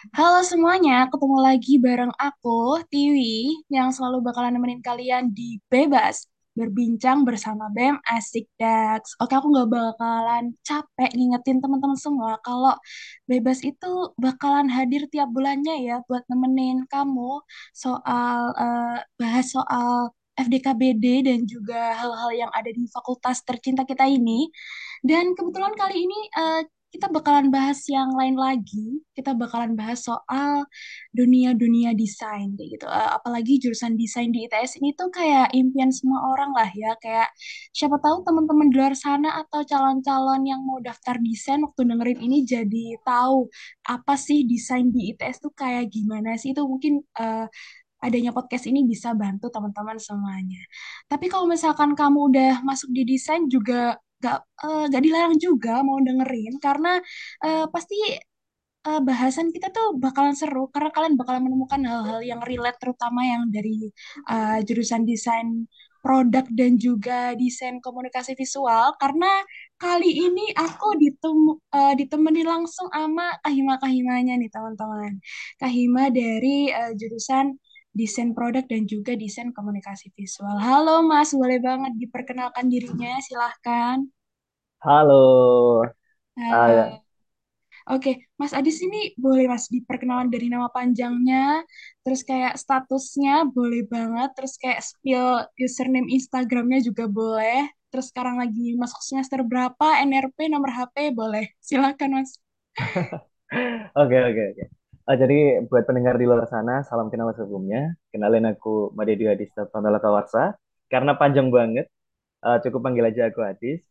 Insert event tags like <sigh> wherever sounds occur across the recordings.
Halo semuanya, ketemu lagi bareng aku, Tiwi, yang selalu bakalan nemenin kalian di Bebas, berbincang bersama BEM Asik Dax. Oke, aku nggak bakalan capek ngingetin teman-teman semua kalau Bebas itu bakalan hadir tiap bulannya ya buat nemenin kamu soal eh, bahas soal FDKBD dan juga hal-hal yang ada di fakultas tercinta kita ini. Dan kebetulan kali ini eh, kita bakalan bahas yang lain lagi. Kita bakalan bahas soal dunia-dunia desain kayak gitu. Eh, apalagi jurusan desain di ITS ini tuh kayak impian semua orang lah ya. Kayak siapa tahu teman-teman di luar sana atau calon-calon yang mau daftar desain waktu dengerin ini jadi tahu apa sih desain di ITS tuh kayak gimana sih. Itu mungkin eh, adanya podcast ini bisa bantu teman-teman semuanya. Tapi kalau misalkan kamu udah masuk di desain juga gak, eh, gak dilarang juga mau dengerin karena eh, pasti eh, bahasan kita tuh bakalan seru karena kalian bakalan menemukan hal-hal yang relate terutama yang dari eh, jurusan desain produk dan juga desain komunikasi visual karena kali ini aku ditemu eh, ditemani langsung sama Kahima-Kahimanya nih teman-teman. Kahima dari eh, jurusan desain produk dan juga desain komunikasi visual. Halo Mas, boleh banget diperkenalkan dirinya, silahkan. Halo, Halo. Oke, Mas Adis ini boleh Mas diperkenalan dari nama panjangnya, terus kayak statusnya boleh banget, terus kayak spill username Instagramnya juga boleh, terus sekarang lagi masuk semester berapa, NRP, nomor HP boleh. Silakan Mas. <laughs> oke oke oke. Ah, jadi buat pendengar di luar sana, salam kenal sebelumnya. Kenalin aku Made Dwi Adista Pramila Kawarsa. Karena panjang banget, ah, cukup panggil aja aku Adis.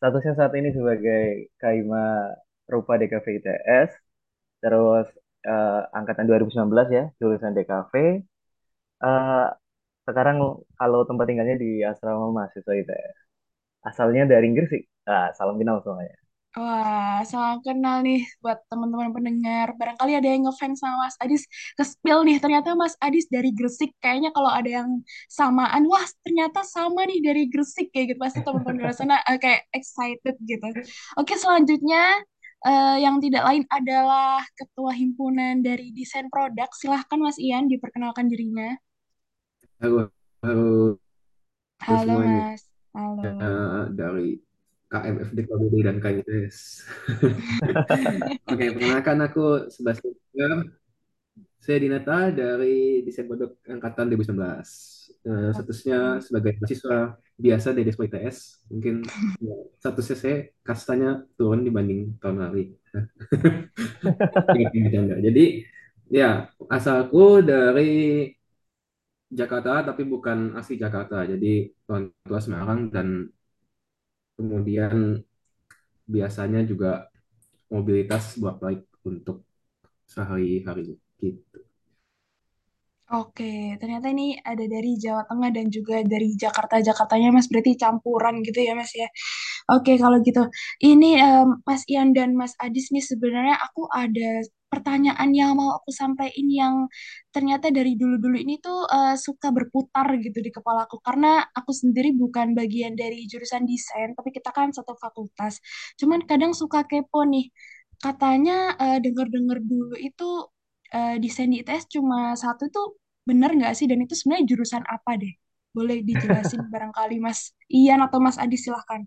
Statusnya saat ini sebagai Kaima Rupa DKV ITS, terus ah, angkatan 2019 ya, jurusan DKV. Ah, sekarang kalau tempat tinggalnya di asrama mahasiswa ITS. Asalnya dari Gresik. Ah, salam kenal semuanya. Wah, salam kenal nih buat teman-teman pendengar. Barangkali ada yang ngefans sama Mas Adis, ke-spill nih. Ternyata Mas Adis dari Gresik. Kayaknya kalau ada yang samaan, wah ternyata sama nih dari Gresik kayak gitu. Pasti teman-teman di sana eh, kayak excited gitu. Oke, selanjutnya eh, yang tidak lain adalah Ketua Himpunan dari Desain Produk. Silahkan Mas Ian diperkenalkan dirinya. Halo, halo Halo Mas. Halo. Eh, dari KMFD KBD dan KITS. <laughs> Oke, perkenalkan aku Sebastian. Saya Dinata dari Desain Produk Angkatan 2019. Eh, statusnya sebagai mahasiswa biasa dari Despo ITS. Mungkin ya, statusnya saya kastanya turun dibanding tahun lalu. <laughs> Jadi ya asalku dari Jakarta tapi bukan asli Jakarta. Jadi orang tua Semarang dan kemudian biasanya juga mobilitas bolak-balik untuk sehari-hari gitu. Oke, ternyata ini ada dari Jawa Tengah dan juga dari Jakarta-Jakartanya Mas, berarti campuran gitu ya Mas ya. Oke, kalau gitu. Ini em, Mas Ian dan Mas Adis nih sebenarnya aku ada pertanyaan yang mau aku sampaikan yang ternyata dari dulu-dulu ini tuh eh, suka berputar gitu di kepala aku karena aku sendiri bukan bagian dari jurusan desain, tapi kita kan satu fakultas. Cuman kadang suka kepo nih. Katanya eh, dengar-dengar dulu itu eh, desain di ITS cuma satu tuh bener nggak sih? Dan itu sebenarnya jurusan apa deh? Boleh dijelasin <laughs> barangkali Mas Ian atau Mas Adi silahkan.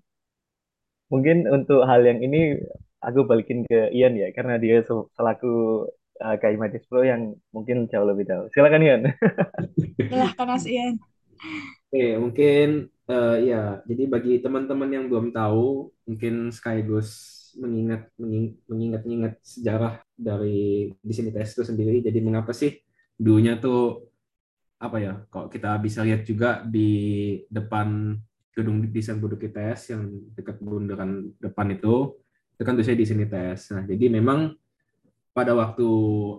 Mungkin untuk hal yang ini aku balikin ke Ian ya, karena dia se- selaku uh, KI Madis Pro yang mungkin jauh lebih tahu. Silakan Ian. <laughs> Silahkan Mas Ian. Oke, mungkin eh, ya, jadi bagi teman-teman yang belum tahu, mungkin sekaligus mengingat mengingat mengingat sejarah dari di sini tes itu sendiri. Jadi mengapa sih dulunya tuh apa ya? Kok kita bisa lihat juga di depan gedung desain produk ITS yang dekat bundaran depan itu, itu kan tulisnya di sini tes. Nah, jadi memang pada waktu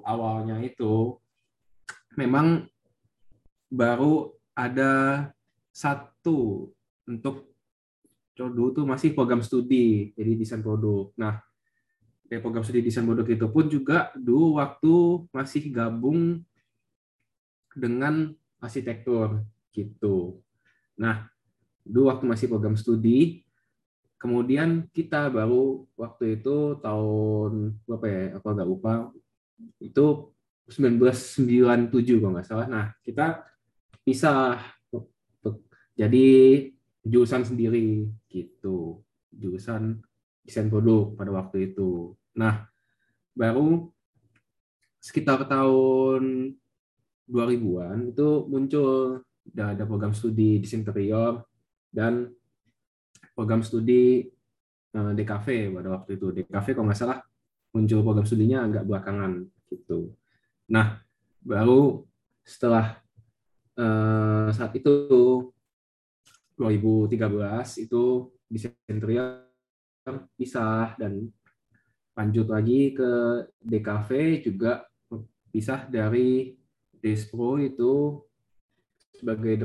awalnya itu memang baru ada satu untuk dulu tuh masih program studi jadi desain produk. Nah, dari program studi desain produk itu pun juga dulu waktu masih gabung dengan arsitektur gitu. Nah, dulu waktu masih program studi, kemudian kita baru waktu itu tahun berapa ya? Aku agak lupa. itu 1997 kalau nggak salah. Nah, kita pisah jadi jurusan sendiri gitu. Jurusan desain produk pada waktu itu. Nah, baru sekitar tahun 2000-an itu muncul ada program studi desain interior dan program studi eh, DKV pada waktu itu. DKV kalau nggak salah muncul program studinya agak belakangan gitu. Nah, baru setelah uh, saat itu 2013 itu desain interior pisah dan lanjut lagi ke DKV juga pisah dari Despro itu sebagai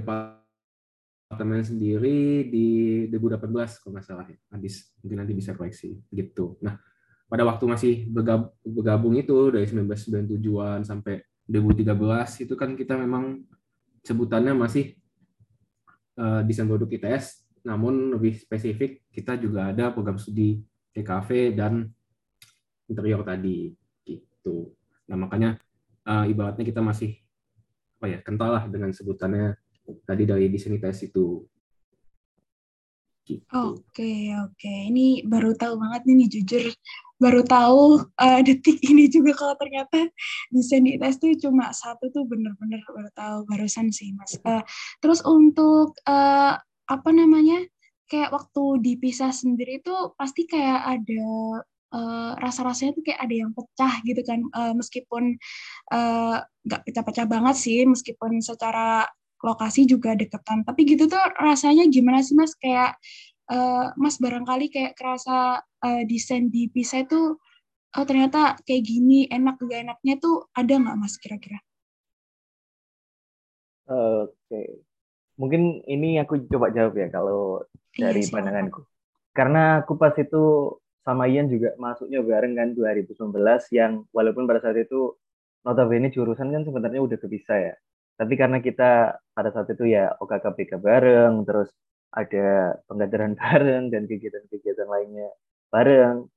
departemen sendiri di 2018 kalau nggak salah ya. Adis mungkin nanti bisa koreksi gitu. Nah, pada waktu masih bergabung itu dari 1997-an sampai 2013 itu kan kita memang sebutannya masih uh, desain produk ITS, namun lebih spesifik kita juga ada program studi TKV dan interior tadi gitu. Nah makanya uh, ibaratnya kita masih apa ya kental lah dengan sebutannya tadi dari ITS itu. Gitu. Oke oke, ini baru tahu banget nih, nih jujur baru tahu uh, detik <laughs> ini juga kalau ternyata desain di ITS itu cuma satu tuh bener-bener baru tahu barusan sih mas. Uh, terus untuk uh, apa namanya kayak waktu dipisah sendiri itu pasti kayak ada uh, rasa-rasanya tuh kayak ada yang pecah gitu kan uh, meskipun nggak uh, pecah-pecah banget sih meskipun secara lokasi juga deketan tapi gitu tuh rasanya gimana sih mas kayak uh, mas barangkali kayak kerasa uh, desain di pisah itu oh ternyata kayak gini enak gak enaknya tuh ada nggak mas kira-kira? Oke, okay. mungkin ini aku coba jawab ya kalau iya, dari iya, pandanganku. Karena aku pas itu sama Ian juga masuknya bareng kan 2019 yang walaupun pada saat itu notabene jurusan kan sebenarnya udah kepisah ya. Tapi karena kita pada saat itu ya OKKPK bareng, terus ada pengkaderan <laughs> bareng dan kegiatan-kegiatan lainnya bareng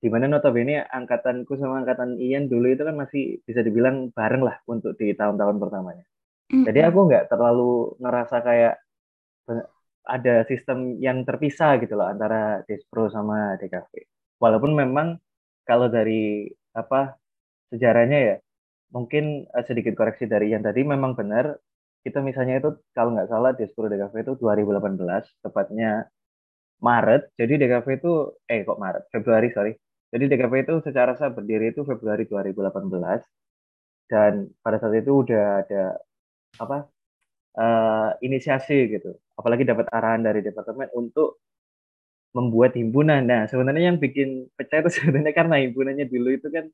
di mana notabene angkatanku sama angkatan Ian dulu itu kan masih bisa dibilang bareng lah untuk di tahun-tahun pertamanya. Mm-hmm. Jadi aku nggak terlalu ngerasa kayak ada sistem yang terpisah gitu loh antara Despro sama DKV. Walaupun memang kalau dari apa sejarahnya ya mungkin uh, sedikit koreksi dari yang tadi memang benar kita misalnya itu kalau nggak salah Despro DKV itu 2018 tepatnya Maret, jadi DKV itu, eh kok Maret, Februari, sorry. Jadi DKV itu secara sah berdiri itu Februari 2018, dan pada saat itu udah ada apa uh, inisiasi gitu, apalagi dapat arahan dari departemen untuk membuat himpunan. Nah, sebenarnya yang bikin pecah itu <laughs> sebenarnya karena himpunannya dulu itu kan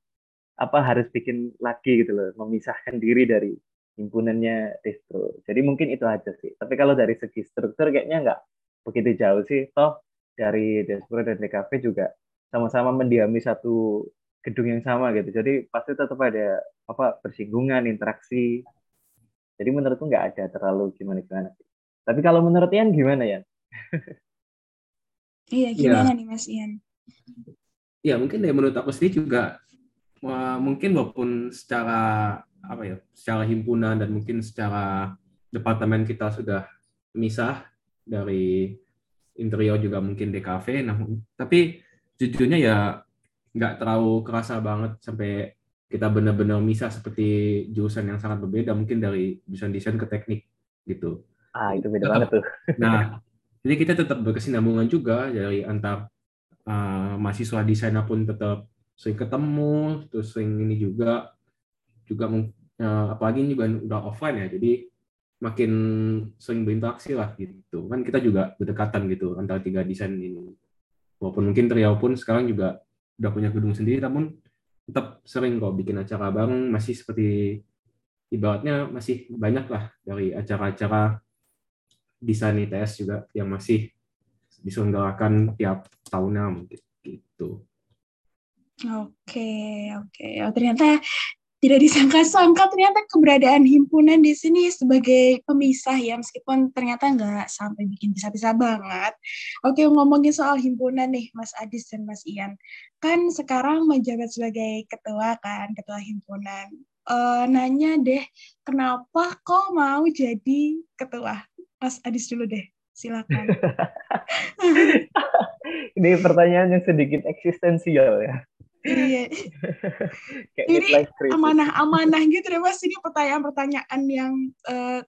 apa harus bikin lagi gitu loh, memisahkan diri dari himpunannya distro. Jadi mungkin itu aja sih. Tapi kalau dari segi struktur kayaknya nggak begitu jauh sih toh dari Despro dan DKV juga sama-sama mendiami satu gedung yang sama gitu jadi pasti tetap ada apa bersinggungan interaksi jadi menurutku nggak ada terlalu gimana gimana tapi kalau menurut Ian gimana ya iya gimana ya. nih Mas Ian ya mungkin ya menurut aku sendiri juga mungkin walaupun secara apa ya secara himpunan dan mungkin secara departemen kita sudah misah dari interior juga mungkin DKV nah tapi jujurnya ya nggak terlalu kerasa banget sampai kita benar-benar misah seperti jurusan yang sangat berbeda mungkin dari jurusan desain ke teknik gitu. Ah itu beda banget tuh. Nah jadi kita tetap berkesinambungan juga dari antar uh, mahasiswa desainer pun tetap sering ketemu terus sering ini juga juga uh, apalagi ini juga udah offline ya jadi makin sering berinteraksi lah gitu. Kan kita juga berdekatan gitu antara tiga desain ini. Walaupun mungkin Triau pun sekarang juga udah punya gedung sendiri namun tetap sering kok bikin acara bareng. Masih seperti ibaratnya masih banyak lah dari acara-acara desain ITS juga yang masih diselenggarakan tiap tahunnya mungkin gitu. Oke, oke. Oh, ternyata tidak disangka-sangka ternyata keberadaan himpunan di sini sebagai pemisah ya meskipun ternyata nggak sampai bikin pisah-pisah banget. Oke ngomongin soal himpunan nih Mas Adis dan Mas Ian. Kan sekarang menjabat sebagai ketua kan, ketua himpunan. Uh, nanya deh, kenapa kok mau jadi ketua? Mas Adis dulu deh, silakan. <laughs> Ini pertanyaan yang sedikit eksistensial ya. Iya. <laughs> Ini amanah-amanah gitu deh mas. Ini pertanyaan-pertanyaan yang uh,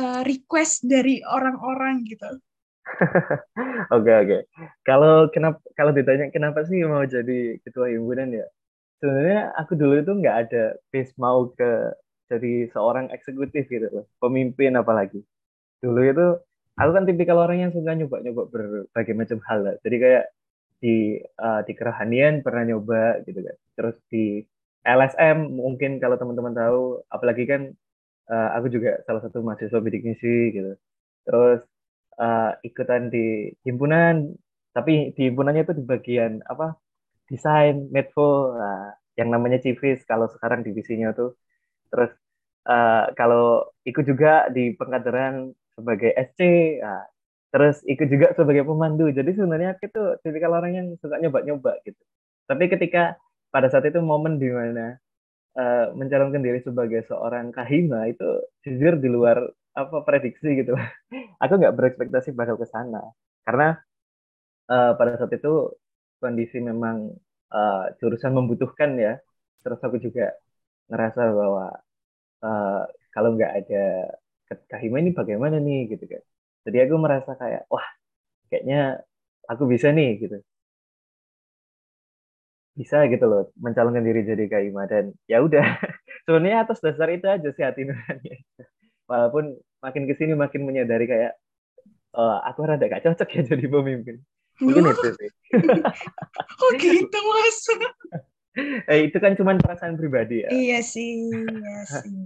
uh, request dari orang-orang gitu. <laughs> Oke oke. Kalau kenapa kalau ditanya kenapa sih mau jadi ketua himpunan ya? Sebenarnya aku dulu itu nggak ada base mau ke jadi seorang eksekutif gitu loh, pemimpin apalagi. Dulu itu aku kan tipikal orang yang suka nyoba-nyoba berbagai macam hal lah. Jadi kayak di uh, di kerohanian pernah nyoba gitu kan. Terus di LSM mungkin kalau teman-teman tahu apalagi kan uh, aku juga salah satu mahasiswa bidik misi gitu. Terus uh, ikutan di himpunan tapi di himpunannya itu di bagian apa? Desain medfo uh, yang namanya civis kalau sekarang divisinya tuh. Terus uh, kalau ikut juga di pengkaderan sebagai SC uh, terus ikut juga sebagai pemandu. Jadi sebenarnya aku itu tipikal orang yang suka nyoba-nyoba gitu. Tapi ketika pada saat itu momen di mana uh, mencalonkan diri sebagai seorang kahima itu jujur di luar apa prediksi gitu. <laughs> Aku nggak berekspektasi bakal ke sana. Karena uh, pada saat itu kondisi memang uh, jurusan membutuhkan ya. Terus aku juga ngerasa bahwa uh, kalau nggak ada kahima ini bagaimana nih gitu kan jadi aku merasa kayak wah kayaknya aku bisa nih gitu. Bisa gitu loh mencalonkan diri jadi kaima dan ya udah <laughs> sebenarnya atas dasar itu aja sih hati nurani walaupun makin ke sini makin menyadari kayak oh, aku rada gak cocok ya <laughs> jadi pemimpin. Mungkin itu sih. <laughs> Oh gitu mas eh, itu kan cuma perasaan pribadi ya. Iya sih, iya <laughs> sih.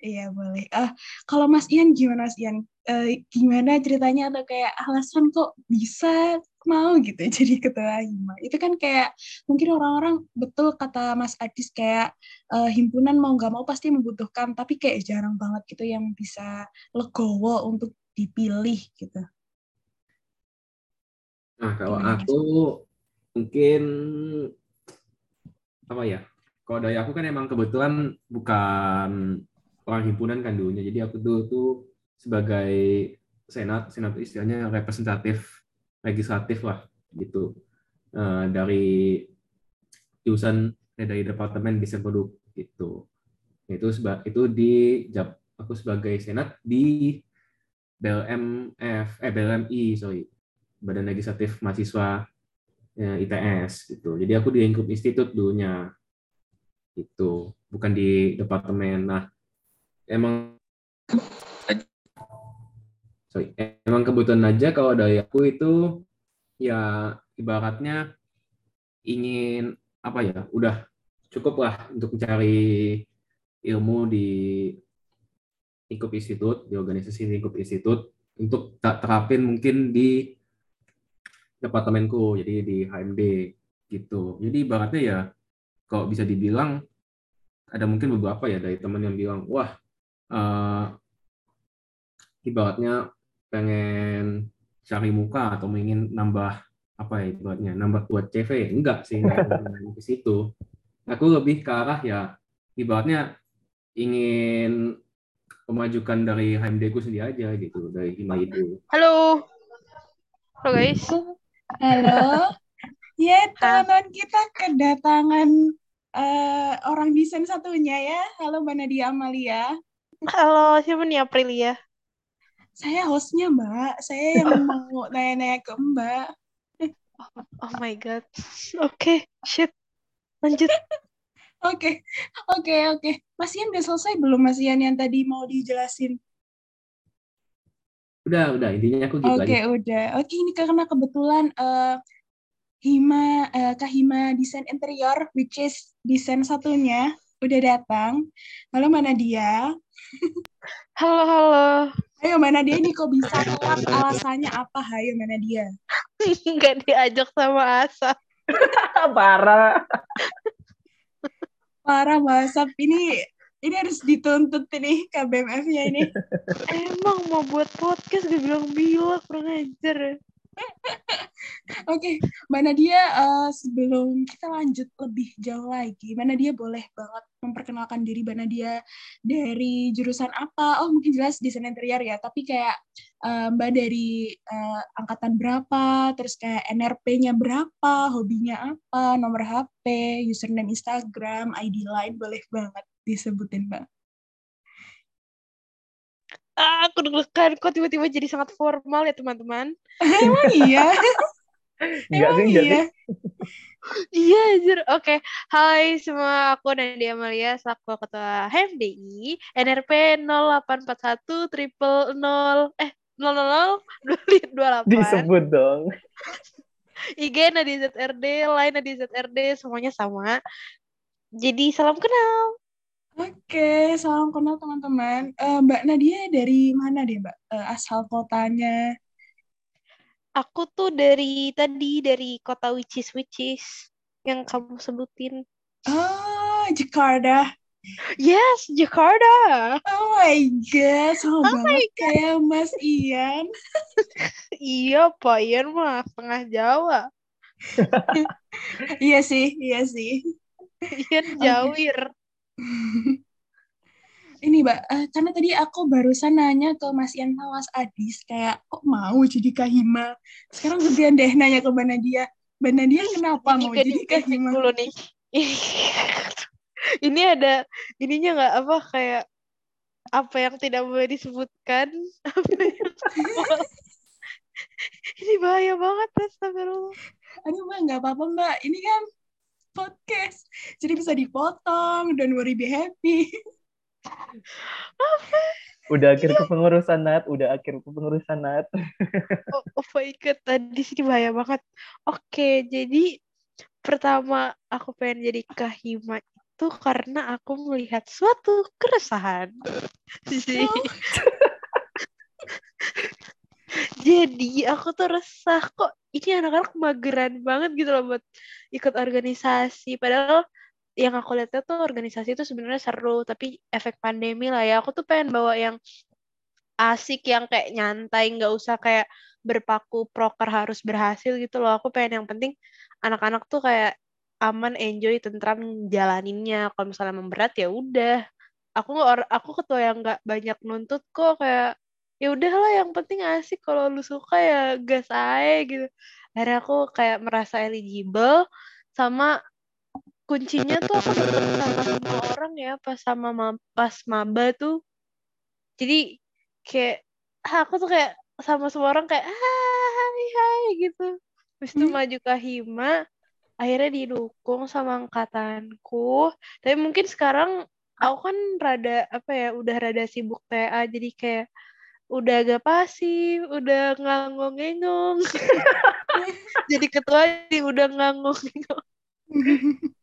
Iya boleh. Ah, uh, kalau Mas Ian gimana Mas Ian? Uh, gimana ceritanya atau kayak alasan kok bisa mau gitu <laughs> jadi ketua hima? Itu kan kayak mungkin orang-orang betul kata Mas Adis kayak uh, himpunan mau nggak mau pasti membutuhkan, tapi kayak jarang banget gitu yang bisa legowo untuk dipilih gitu. Nah, kalau Gimana aku mungkin apa ya? Kalau dari aku kan emang kebetulan bukan orang himpunan kan dulunya. Jadi aku dulu tuh sebagai senat senat istilahnya representatif legislatif lah gitu. Uh, dari jurusan dari departemen desain produk gitu. Itu sebab itu di aku sebagai senat di BLMF eh BLMI sorry. Badan Legislatif Mahasiswa ITS gitu. Jadi aku di lingkup institut dulunya itu bukan di departemen. Nah, emang sorry, emang kebutuhan aja kalau dari aku itu ya ibaratnya ingin apa ya, udah cukup lah untuk mencari ilmu di lingkup institut, di organisasi lingkup institut untuk tak terapin mungkin di departemenku, jadi di HMD gitu. Jadi ibaratnya ya kalau bisa dibilang ada mungkin beberapa ya dari teman yang bilang, wah uh, ibaratnya pengen cari muka atau ingin nambah apa ya ibaratnya nambah buat CV enggak sih enggak ke situ. Aku lebih ke arah ya ibaratnya ingin memajukan dari HMD ku sendiri aja gitu dari Hima itu. Halo. Halo guys Halo. <laughs> Ya, teman kita kedatangan uh, orang desain satunya ya. Halo Mbak Nadia Amalia. Halo, siapa nih Aprilia? Saya hostnya Mbak. Saya <laughs> yang mau nanya-nanya ke Mbak. Oh, oh my God. Oke, okay, shit. Lanjut. <laughs> Oke, oke, oke. Mas Ian udah selesai belum Mas Ian yang tadi mau dijelasin? Udah, udah. Intinya aku gitu Oke, okay, udah. Oke, okay, ini karena kebetulan uh, Hima, uh, Kak Hima desain interior, which is desain satunya, udah datang. Halo, mana dia? Halo, halo. Ayo, mana dia ini kok bisa telat? Alasannya apa? Ayo, mana dia? Nggak diajak sama Asa. <laughs> Parah. Parah Basap ini ini harus dituntut ini KBMF-nya ini. <laughs> Emang mau buat podcast gak bilang-bilang kurang ajar. <laughs> Oke, Mbak Nadia, eh, sebelum kita lanjut lebih jauh lagi, Mbak Nadia boleh banget memperkenalkan diri Mbak Nadia dari jurusan apa? Oh, mungkin jelas desain interior ya, tapi kayak eh, Mbak dari eh, angkatan berapa, terus kayak NRP-nya berapa, hobinya apa, nomor HP, username Instagram, ID line, boleh banget disebutin, Mbak. Ah, aku deg-degan kok tiba-tiba jadi sangat formal ya teman-teman. <laughs> Emang iya? <laughs> Enggak sih, Emang enggak iya? sih. <laughs> Iya, anjir. Oke. Hai semua, aku Nadia Amalia, selaku Ketua HMDI, NRP 0841 triple 0, eh, 000 28. Disebut dong. IG Nadia ZRD, Line Nadia ZRD, semuanya sama. Jadi salam kenal. Oke, salam kenal teman-teman. Eh, Mbak Nadia dari mana deh, Mbak? Eh, asal kotanya? Aku tuh dari tadi dari kota which is which is yang kamu sebutin. Oh, Jakarta. Yes, Jakarta. Oh my God, sama banget kayak Mas Ian. <laughs> Iya, Pak Ian mah setengah Jawa. <laughs> Iya sih, iya sih. Ian Jawir. <laughs> Ini Mbak, eh, karena tadi aku barusan nanya ke Mas Ian Mas Adis, kayak kok mau jadi Kahima? Sekarang gedean deh nanya ke Mbak Nadia. Mbak Nadia kenapa Ini mau jadi Kahima? dulu nih. <laughs> Ini ada ininya nggak apa kayak apa yang tidak boleh disebutkan? <laughs> Apa yang Ini bahaya banget, astagfirullah. Aduh Mbak, nggak apa-apa Mbak. Ini kan podcast, jadi bisa dipotong. Don't worry, be happy. Udah akhir kepengurusan Nat, udah akhir kepengurusan Nat. <laughs> Oh, oh my God, tadi sini bahaya banget. Oke, jadi pertama aku pengen jadi kahima itu karena aku melihat suatu keresahan. <laughs> Jadi, jadi aku tuh resah kok ini anak-anak mageran banget gitu loh buat ikut organisasi. Padahal yang aku lihat tuh organisasi itu sebenarnya seru, tapi efek pandemi lah ya. Aku tuh pengen bawa yang asik yang kayak nyantai nggak usah kayak berpaku proker harus berhasil gitu loh aku pengen yang penting anak-anak tuh kayak aman enjoy tentram jalaninnya kalau misalnya memberat ya udah aku nggak aku ketua yang nggak banyak nuntut kok kayak ya udahlah yang penting asik. Kalau lu suka ya gas aja gitu. Akhirnya aku kayak merasa eligible sama kuncinya tuh aku sama semua orang ya pas sama ma- pas maba tuh. Jadi kayak ah, aku tuh kayak sama semua orang kayak "Ah, hai hai gitu. Habis itu Hmm. maju ke Hima akhirnya didukung sama angkatanku. Tapi mungkin sekarang aku kan rada apa ya udah rada sibuk TA jadi kayak udah agak pasif udah ngangong-ngengong <laughs> jadi ketua jadi udah ngangong-ngengong <laughs>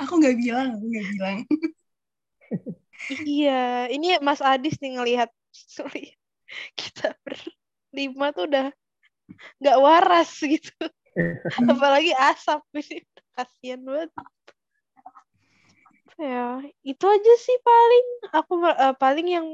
aku nggak bilang, aku nggak bilang. iya ini Mas Adis nih ngelihat. Sorry. Kita berlima tuh udah nggak waras gitu. <laughs> Apalagi asap ini. Kasihan banget. Ya itu aja sih paling. Aku eh, paling yang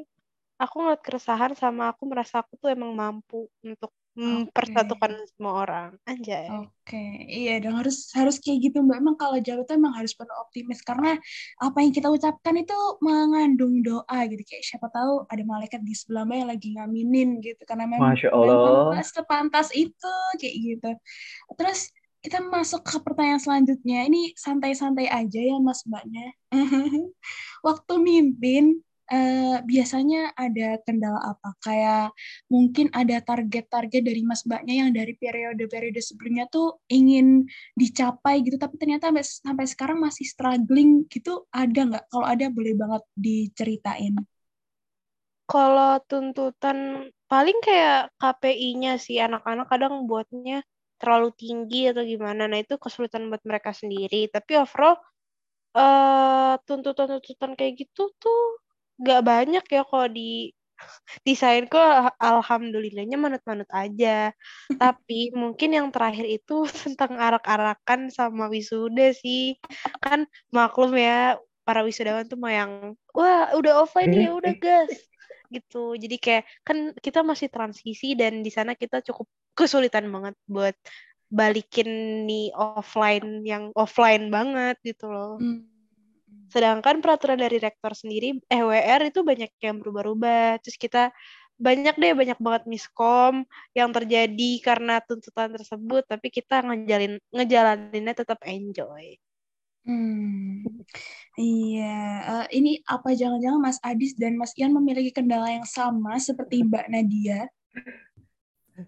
aku ngeliat keresahan sama aku merasa aku tuh emang mampu untuk mempersatukan semua orang anjay Oke, iya dong harus harus kayak gitu Mbak. Emang kalau Jawa tuh emang harus penuh optimis karena apa yang kita ucapkan itu mengandung doa gitu. Kayak siapa tahu ada malaikat di sebelah Mbak yang lagi ngaminin gitu karena memang Masya Allah. memang sepantas itu kayak gitu. Terus kita masuk ke pertanyaan selanjutnya. Ini santai-santai aja ya Mas Mbaknya. <laughs> Waktu mimpin eh, biasanya ada kendala apa? Kayak mungkin ada target-target dari Mas Mbaknya yang dari periode-periode sebelumnya tuh ingin dicapai gitu, tapi ternyata sampai, sampai sekarang masih struggling gitu, ada nggak? Kalau ada boleh banget diceritain. kalau tuntutan paling kayak KPI-nya sih anak-anak kadang buatnya terlalu tinggi atau gimana nah itu kesulitan buat mereka sendiri tapi overall eh tuntutan-tuntutan kayak gitu tuh gak banyak ya kalau di desain kok alhamdulillahnya manut-manut aja <laughs> tapi mungkin yang terakhir itu <laughs> tentang arak-arakan sama wisuda sih kan maklum ya para wisudawan tuh mau yang wah udah offline nih ya <laughs> udah gas gitu. Jadi kayak kan kita masih transisi dan di sana kita cukup kesulitan banget buat balikin nih offline yang offline banget gitu loh. Hmm. Sedangkan peraturan dari rektor sendiri, EWR itu banyak yang berubah-ubah. Terus kita banyak deh, banyak banget miskom yang terjadi karena tuntutan tersebut, tapi kita ngejalin ngejalaninnya tetap enjoy. Hmm, iya. Eh, ini apa jangan-jangan Mas Adis dan Mas Ian memiliki kendala yang sama seperti Mbak Nadia?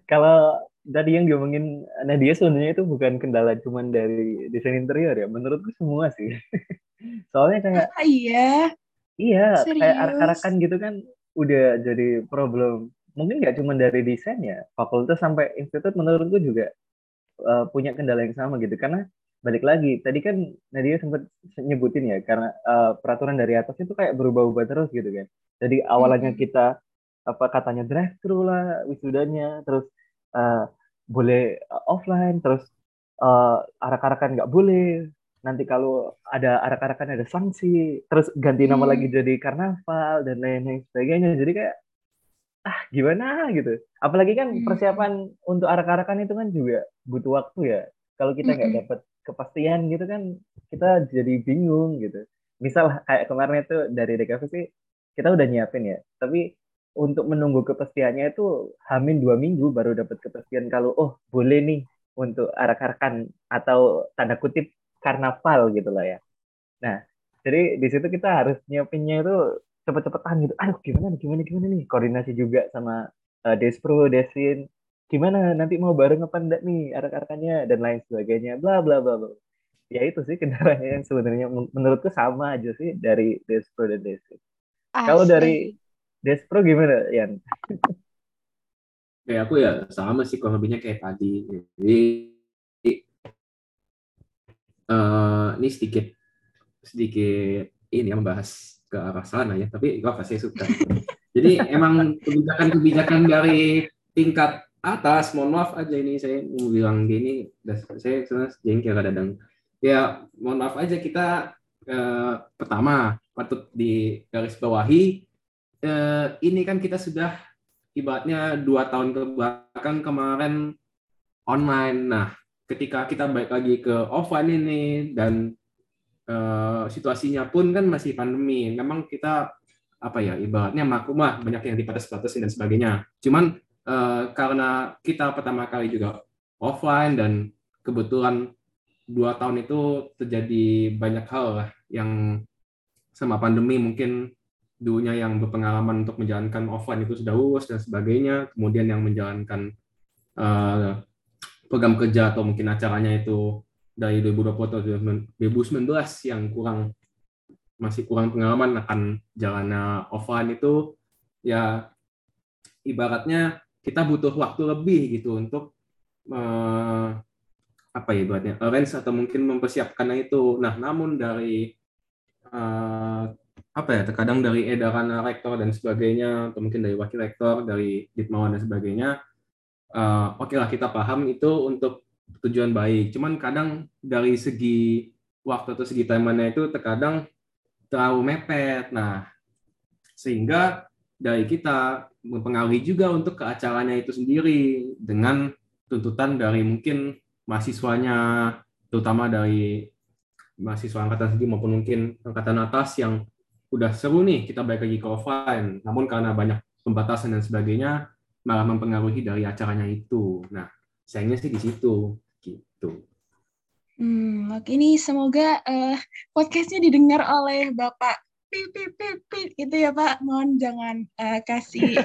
Kalau tadi yang diomongin Nadia sebenarnya itu bukan kendala cuman dari desain interior ya. Menurutku semua sih. <laughs> Soalnya kayak Ah, iya, iya kayak serius. arak-arakan gitu kan udah jadi problem. Mungkin nggak cuma dari desain ya, fakultas sampai institut menurutku juga uh, punya kendala yang sama gitu. Karena balik lagi, tadi kan Nadia sempat nyebutin ya, karena uh, peraturan dari atas itu kayak berubah-ubah terus gitu kan. Jadi awalnya kita apa katanya drive thru lah wisudanya, terus uh, boleh uh, offline, terus uh, arak-arakan nggak boleh. Nanti kalau ada arak-arakan ada sanksi, terus ganti nama Hmm. lagi jadi karnaval dan lain-lain sebagainya. Jadi kayak ah gimana gitu. Apalagi kan Hmm. persiapan untuk arak-arakan itu kan juga butuh waktu ya. Kalau kita nggak Mm-mm. dapat kepastian gitu kan kita jadi bingung gitu. Misal kayak kemarin itu dari DKV sih kita udah nyiapin ya. Tapi untuk menunggu kepastiannya itu hamin dua minggu baru dapat kepastian kalau oh boleh nih untuk arak-arakan atau tanda kutip karnaval gitu lah ya. Nah, jadi di situ kita harus nyiapinnya itu cepet-cepetan gitu. Aduh, gimana nih, gimana, gimana nih? Koordinasi juga sama uh, Despro, Desin. Gimana nanti mau bareng apa enggak nih arak-arakannya dan lain sebagainya. Bla bla bla bla. Ya itu sih <laughs> kendalanya yang sebenarnya men- menurutku sama aja sih dari Despro dan Desin. Kalau dari Asli. Despro gimana, Yan? Kayak aku ya sama sih kurang lebihnya kayak tadi. Jadi eh ini sedikit sedikit ini ya membahas ke arah sana ya, tapi apa saya suka. Jadi <laughs> emang kebijakan-kebijakan dari tingkat atas, mohon maaf aja ini saya mau bilang gini, saya sebenarnya jengkel kadang. Ya mohon maaf aja kita eh, pertama patut di garis bawahi eh, ini kan kita sudah ibaratnya dua tahun ke belakang kemarin online. Nah, ketika kita balik lagi ke offline ini dan eh, situasinya pun kan masih pandemi. Memang kita apa ya ibaratnya maklum lah banyak yang dibatas-batasin dan sebagainya. Cuman eh, karena kita pertama kali juga offline dan kebetulan dua tahun itu terjadi banyak hal lah yang sama pandemi mungkin dulunya yang berpengalaman untuk menjalankan offline itu sudah lulus dan sebagainya, kemudian yang menjalankan eh, program kerja atau mungkin acaranya itu dari 2020 atau 2019 yang kurang masih kurang pengalaman akan jalannya offline itu ya ibaratnya kita butuh waktu lebih gitu untuk eh, apa ya ibaratnya arrange atau mungkin mempersiapkannya itu. Nah, namun dari eh, apa ya terkadang dari edaran rektor dan sebagainya atau mungkin dari wakil rektor dari ditmawan dan sebagainya eh, oke lah kita paham itu untuk tujuan baik. Cuman kadang dari segi waktu atau segi timeline itu terkadang terlalu mepet. Nah sehingga dari kita mempengaruhi juga untuk ke acaranya itu sendiri dengan tuntutan dari mungkin mahasiswanya terutama dari mahasiswa angkatan tinggi maupun mungkin angkatan atas yang udah seru nih kita balik lagi ke offline. Namun karena banyak pembatasan dan sebagainya malah mempengaruhi dari acaranya itu. Nah sayangnya sih di situ gitu. Hmm, oke ini semoga eh, podcastnya didengar oleh Bapak pip pip pip gitu ya Pak. Mohon jangan eh, kasih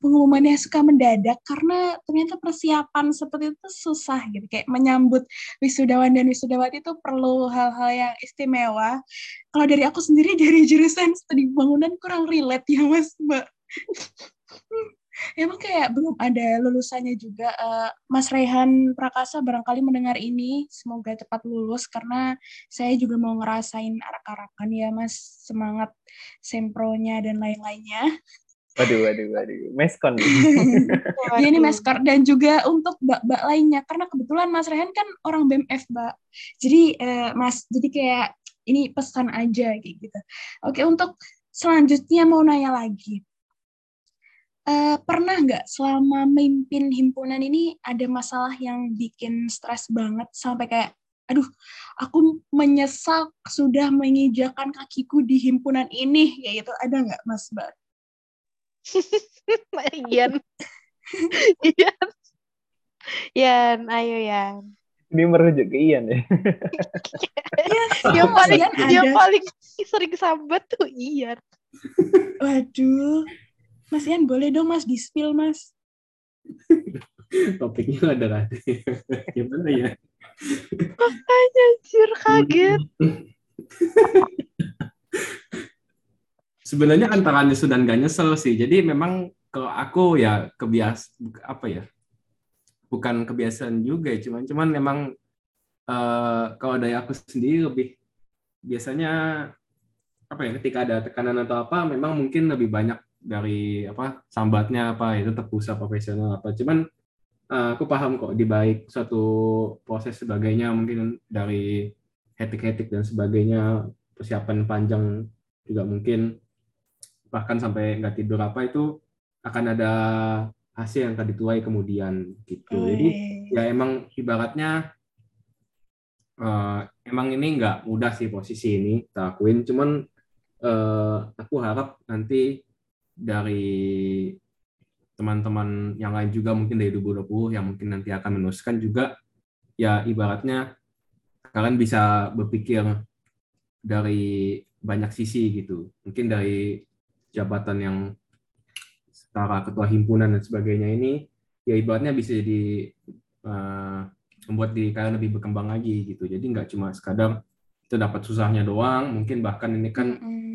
pengumumannya suka mendadak karena ternyata persiapan seperti itu susah gitu. Kayak menyambut wisudawan dan wisudawati itu perlu hal-hal yang istimewa. Kalau dari aku sendiri <laughs> dari jurusan studi bangunan kurang relate ya Mas Mbak. Emang kayak belum ada lulusannya juga. Eh, Mas Rehan Prakasa barangkali mendengar ini, semoga cepat lulus karena saya juga mau ngerasain arak-arakan ya Mas, semangat sempronya dan lain-lainnya. Waduh, waduh, waduh. Meskon. <laughs> Iya ini Meskor dan juga untuk mbak-mbak lainnya karena kebetulan Mas Rehan kan orang BMF, Mbak. Jadi eh, Mas, jadi kayak Ini pesan aja kayak gitu. Oke, untuk selanjutnya mau nanya lagi. Uh, pernah nggak selama memimpin himpunan ini ada masalah yang bikin stres banget sampai kayak aduh aku menyesal sudah menginjakan kakiku di himpunan ini kayak gitu ada nggak Mas Bar? <laughs> Ian. <laughs> Ian. Ian, ayo Ian. Ini merujuk ke Ian ya. <laughs> ya yang paling yang paling sering sambat tuh Ian. Waduh. Mas Ian boleh dong Mas di-spill Mas. Topiknya ada ada. Gimana ya? Makanya anjir kaget. Sebenarnya antara nyesel dan gak nyesel sih. Jadi memang kalau aku ya kebias apa ya? Bukan kebiasaan juga, ya, cuman cuman memang uh, kalau dari aku sendiri lebih biasanya apa ya ketika ada tekanan atau apa memang mungkin lebih banyak dari apa sambatnya apa itu terpusat profesional apa cuman uh, aku paham kok di baik suatu proses sebagainya mungkin dari etik-etik dan sebagainya persiapan panjang juga mungkin bahkan sampai nggak tidur apa itu akan ada hasil yang tadi tuai kemudian gitu. Jadi ya emang ibaratnya uh, emang ini nggak mudah sih posisi ini kita akuin. Cuman uh, aku harap nanti dari teman-teman yang lain juga mungkin dari 2020 yang mungkin nanti akan meneruskan juga ya ibaratnya kalian bisa berpikir dari banyak sisi gitu. Mungkin dari jabatan yang setara ketua himpunan dan sebagainya ini ya ibaratnya bisa jadi uh, membuat diri kalian lebih berkembang lagi gitu. Jadi nggak cuma sekadar kita dapat susahnya doang, mungkin bahkan ini kan mm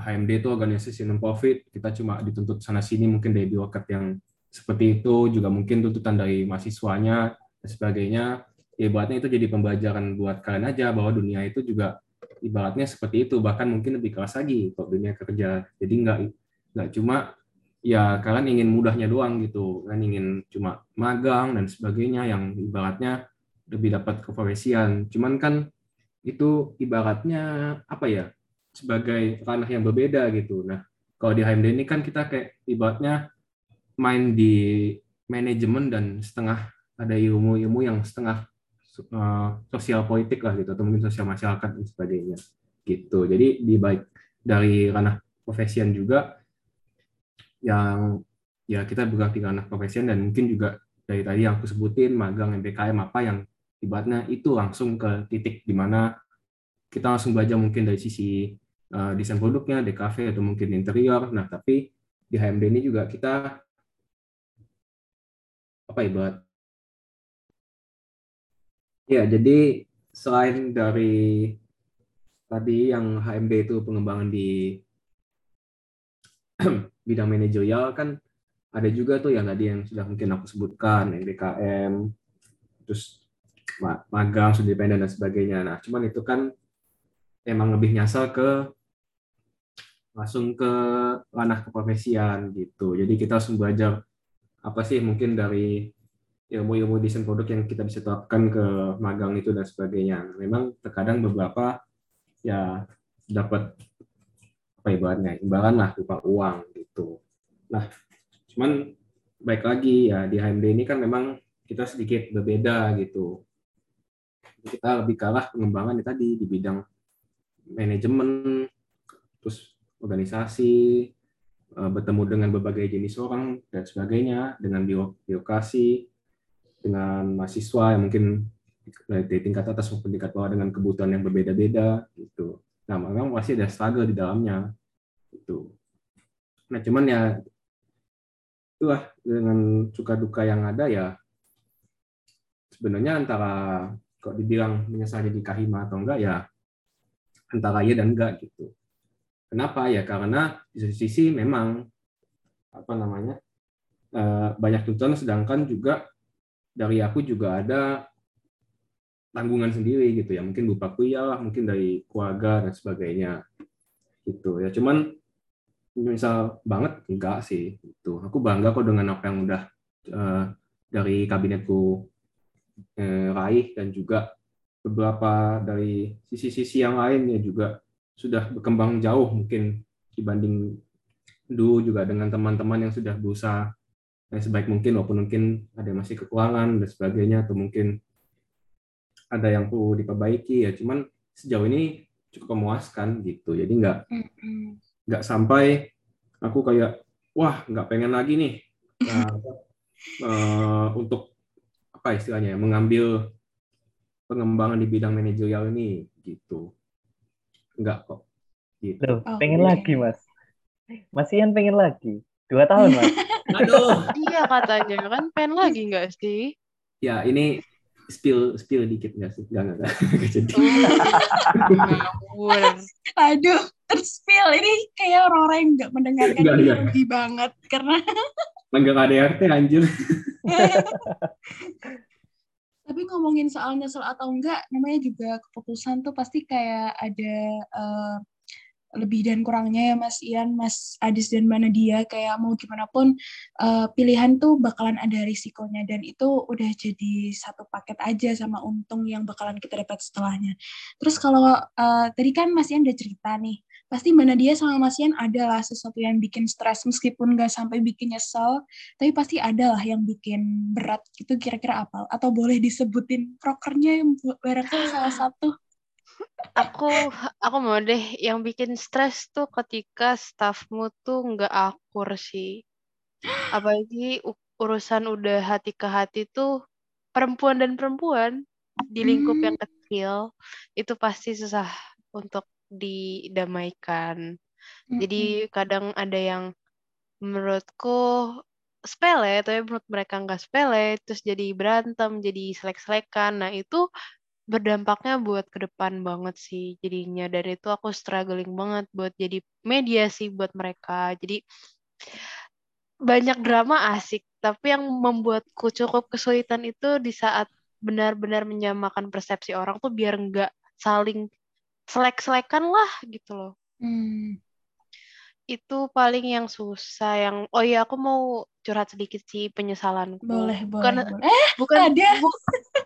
HMD itu organisasi non profit kita cuma dituntut sana sini mungkin dari birokrat yang seperti itu juga mungkin tuntutan dari mahasiswanya dan sebagainya ya ibaratnya itu jadi pembelajaran buat kalian aja bahwa dunia itu juga ibaratnya seperti itu bahkan mungkin lebih keras lagi kok dunia kerja. Jadi nggak nggak cuma ya kalian ingin mudahnya doang gitu. Kan ingin cuma magang dan sebagainya yang ibaratnya lebih dapat keprofesian. Cuman kan itu ibaratnya apa ya sebagai ranah yang berbeda gitu. Nah, kalau di HMD ini kan kita kayak ibaratnya main di manajemen dan setengah ada ilmu-ilmu yang setengah uh, sosial politik lah gitu atau mungkin sosial masyarakat dan sebagainya gitu. Jadi di baik dari ranah profesian juga yang ya kita bergerak di ranah profesian dan mungkin juga dari tadi yang aku sebutin magang MBKM apa yang ibaratnya itu langsung ke titik di mana kita langsung belajar mungkin dari sisi uh, desain produknya, DKV atau mungkin interior. Nah, tapi di HMD ini juga kita apa buat ya jadi selain dari tadi yang HMD itu pengembangan di <clears throat> bidang manajerial kan ada juga tuh yang tadi yang sudah mungkin aku sebutkan MBKM terus magang independen dan sebagainya nah cuman itu kan emang lebih nyasar ke langsung ke ranah keprofesian gitu. Jadi kita langsung belajar apa sih mungkin dari ilmu-ilmu desain produk yang kita bisa terapkan ke magang itu dan sebagainya. Memang terkadang beberapa ya dapat apa ibaratnya imbalan lah berupa uang gitu. Nah, cuman baik lagi ya di HMD ini kan memang kita sedikit berbeda gitu. Kita lebih kalah pengembangan tadi di bidang manajemen, terus organisasi, eh, bertemu dengan berbagai jenis orang dan sebagainya, dengan birokrasi, dengan mahasiswa yang mungkin dari tingkat atas maupun tingkat bawah dengan kebutuhan yang berbeda-beda gitu. Nah, memang pasti ada struggle di dalamnya itu. Nah, cuman ya itulah dengan suka duka yang ada ya sebenarnya antara kok dibilang menyesal jadi kahima atau enggak ya antara iya dan enggak gitu. Kenapa ya? Karena di satu sisi memang apa namanya eh, banyak tuntutan, sedangkan juga dari aku juga ada tanggungan sendiri gitu ya. Mungkin berupa kuliah lah, mungkin dari keluarga dan sebagainya gitu ya. Cuman misal banget enggak sih itu. Aku bangga kok dengan apa yang udah uh, dari kabinetku uh, raih dan juga beberapa dari sisi-sisi yang lainnya juga sudah berkembang jauh mungkin dibanding dulu juga dengan teman-teman yang sudah berusaha yang sebaik mungkin walaupun mungkin ada yang masih kekurangan dan sebagainya atau mungkin ada yang perlu diperbaiki ya. Cuman sejauh ini cukup memuaskan gitu. Jadi nggak nggak sampai aku kayak wah nggak pengen lagi nih. <laughs> Nah, uh, untuk apa istilahnya mengambil pengembangan di bidang manajerial ini gitu. Enggak kok gitu. Loh, oh, pengen okay. lagi mas. Mas Ian pengen lagi dua tahun mas? <laughs> Aduh. Iya katanya. Kan pengen lagi enggak sih? Ya ini spill spill dikit nggak sih? Nggak nggak <laughs> jadi. Aduh terspill ini kayak orang-orang yang nggak mendengarkan ini rugi banget karena <laughs> nggak ada RT anjir. Tapi ngomongin soal nyesel atau enggak namanya juga keputusan tuh pasti kayak ada uh, lebih dan kurangnya ya Mas Ian, Mas Adis dan mana dia kayak mau gimana pun uh, pilihan tuh bakalan ada risikonya dan itu udah jadi satu paket aja sama untung yang bakalan kita dapat setelahnya. Terus kalau uh, tadi kan Mas Ian udah cerita nih, pasti mana dia sama Mas Ian adalah sesuatu yang bikin stres meskipun nggak sampai bikin nyesel, tapi pasti ada lah yang bikin berat gitu kira-kira apa? Atau boleh disebutin prokernya yang barangkali salah satu? Aku aku mau deh yang bikin stres tuh ketika staffmu tuh nggak akur sih apalagi urusan udah hati ke hati tuh perempuan dan perempuan di lingkup hmm. yang kecil itu pasti susah untuk didamaikan hmm. jadi kadang ada yang menurutku sepele tapi menurut mereka nggak sepele terus jadi berantem jadi selek-selekan nah itu berdampaknya buat ke depan banget sih jadinya. Dari itu aku struggling banget buat jadi media sih buat mereka. Jadi banyak drama asik tapi yang membuatku cukup kesulitan itu di saat benar-benar menyamakan persepsi orang tuh biar nggak saling selek-selekan lah gitu loh. Hmm. itu paling yang susah yang oh iya aku mau curhat sedikit sih penyesalanku. Boleh bukan, boleh, boleh. eh bukan ada. bu,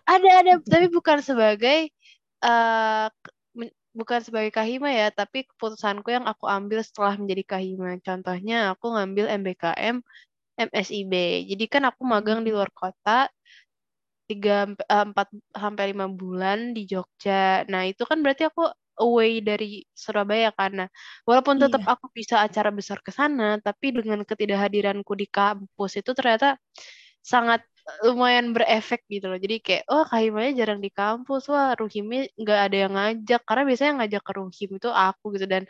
ada ada. Tapi bukan sebagai uh, bukan sebagai kahima ya. Tapi keputusanku yang aku ambil setelah menjadi kahima. Contohnya aku ngambil MBKM MSIB jadi kan aku magang di luar kota tiga eh, empat sampai lima bulan di Jogja. Nah itu kan berarti aku away dari Surabaya karena walaupun tetap iya. aku bisa acara besar ke sana tapi dengan ketidakhadiranku di kampus itu ternyata sangat lumayan berefek gitu loh. Jadi kayak oh Kahimanya jarang di kampus, wah Ruhimnya nggak ada yang ngajak karena biasanya yang ngajak ke Ruhim itu aku gitu dan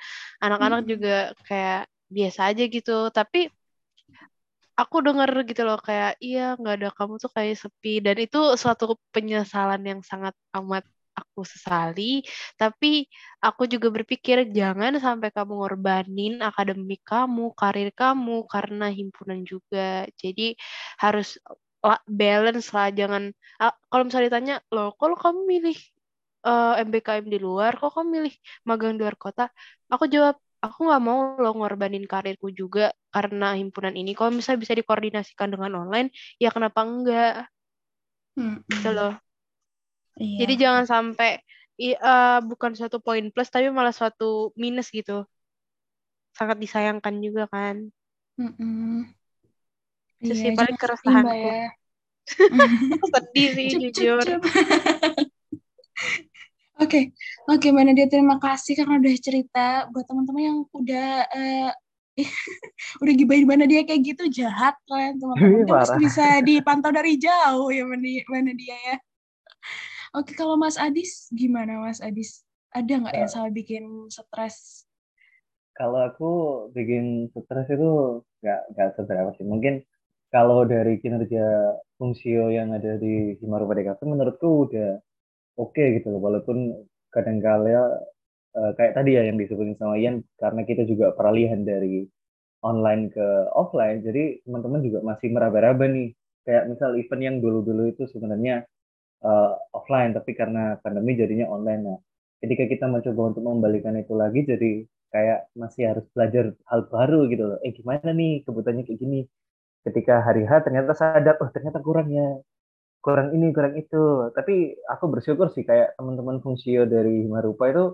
anak-anak hmm. juga kayak biasa aja gitu. Tapi aku denger gitu loh kayak iya nggak ada kamu tuh kayak sepi dan itu suatu penyesalan yang sangat amat aku sesali, tapi aku juga berpikir jangan sampai kamu ngorbanin akademik kamu, karir kamu karena himpunan juga. Jadi harus balance lah jangan kalau misalnya ditanya loh kalau kamu milih uh, eh, MBKM di luar? Kok kamu milih magang di luar kota? Aku jawab aku nggak mau lo ngorbanin karirku juga karena himpunan ini. Kalau misalnya bisa dikoordinasikan dengan online ya kenapa enggak hmm. gitu loh. Iya. jadi jangan sampai uh, bukan suatu poin plus tapi malah suatu minus gitu. Sangat disayangkan juga kan. Itu iya, sih paling keresahanku. Ya. <laughs> Sedih sih jujur. <laughs> Oke, oke okay, mana dia terima kasih karena udah cerita buat teman-teman yang udah uh, <laughs> udah gibahin mana dia kayak gitu jahat kalian teman-teman bisa dipantau dari jauh ya mana dia ya. Oke, kalau Mas Adis gimana Mas Adis? Ada nggak yang salah bikin stres? Kalau aku bikin stres itu nggak nggak seberapa sih. Mungkin kalau dari kinerja fungsio yang ada di Himarupa DKV menurutku udah oke okay gitu loh. Walaupun kadang kala uh, kayak tadi ya yang disebutin sama Ian karena kita juga peralihan dari online ke offline jadi teman-teman juga masih meraba-raba nih. Kayak misal event yang dulu-dulu itu sebenarnya uh, offline tapi karena pandemi jadinya online. Nah ketika kita mencoba untuk membalikan itu lagi jadi kayak masih harus belajar hal baru gitu loh. Eh gimana nih kebutuhannya kayak gini ketika hari H ternyata sadar oh ternyata kurangnya kurang ini kurang itu. Tapi aku bersyukur sih kayak teman-teman fungsio dari Marupa itu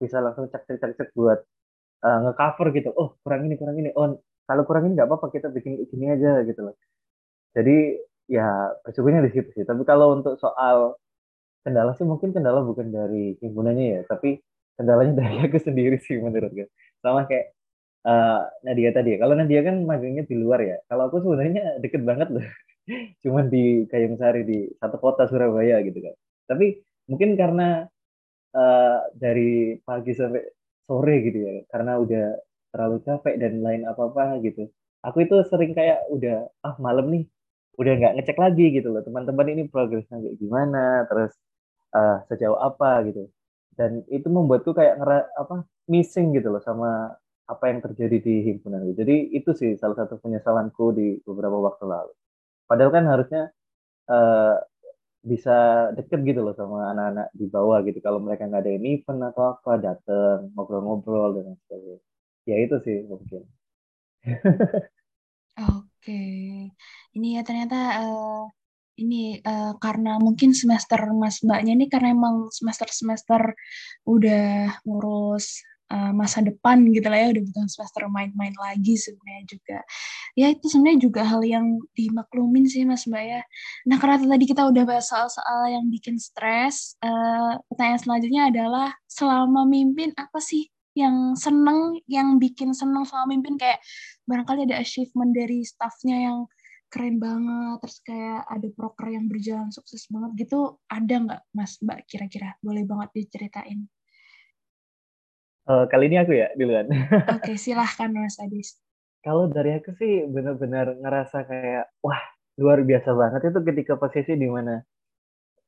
bisa langsung cek cek cek cek buat uh, ngecover gitu. Oh kurang ini kurang ini. Oh kalau kurang ini nggak apa-apa kita bikin gini aja gitu loh. Jadi ya bersyukurnya di situ sih. Tapi kalau untuk soal kendala sih mungkin kendala bukan dari himpunannya ya tapi kendalanya <laughs> dari aku sendiri sih menurut gue sama kayak uh, Nadia tadi ya. Kalau Nadia kan magangnya di luar ya. Kalau aku sebenarnya deket banget loh. <laughs> Cuman di Kayung Sari di satu kota Surabaya gitu kan. Tapi mungkin karena uh, dari pagi sampai sore gitu ya. Karena udah terlalu capek dan lain apa apa gitu. Aku itu sering kayak udah ah malam nih. Udah nggak ngecek lagi gitu loh. Teman-teman ini progresnya kayak gimana? Terus uh, sejauh apa? gitu. Dan itu membuatku kayak ngera apa missing gitu loh sama apa yang terjadi di himpunan itu. Jadi itu sih salah satu penyesalanku di beberapa waktu lalu. Padahal kan harusnya uh, bisa deket gitu loh sama anak-anak di bawah gitu. Kalau mereka nggak ada event atau apa dateng ngobrol-ngobrol dan sebagainya. Ya itu sih mungkin. Oke, ini ya ternyata uh, ini uh, karena mungkin semester Mas Mbaknya ini karena emang semester-semester udah ngurus uh, masa depan gitu lah ya udah bukan semester main-main lagi sebenarnya juga. Ya itu sebenarnya juga hal yang dimaklumin sih mas mbak ya. Nah karena tadi kita udah bahas soal-soal yang bikin stres uh, pertanyaan selanjutnya adalah selama mimpin apa sih yang seneng yang bikin seneng selama mimpin? Kayak barangkali ada achievement dari staffnya yang keren banget terus kayak ada proker yang berjalan sukses banget gitu ada nggak mas mbak kira-kira? Boleh banget diceritain Uh, kali ini aku ya duluan. <laughs> Oke, silahkan Mas Adis. Kalau dari aku sih benar-benar ngerasa kayak wah luar biasa banget itu ketika posisi di mana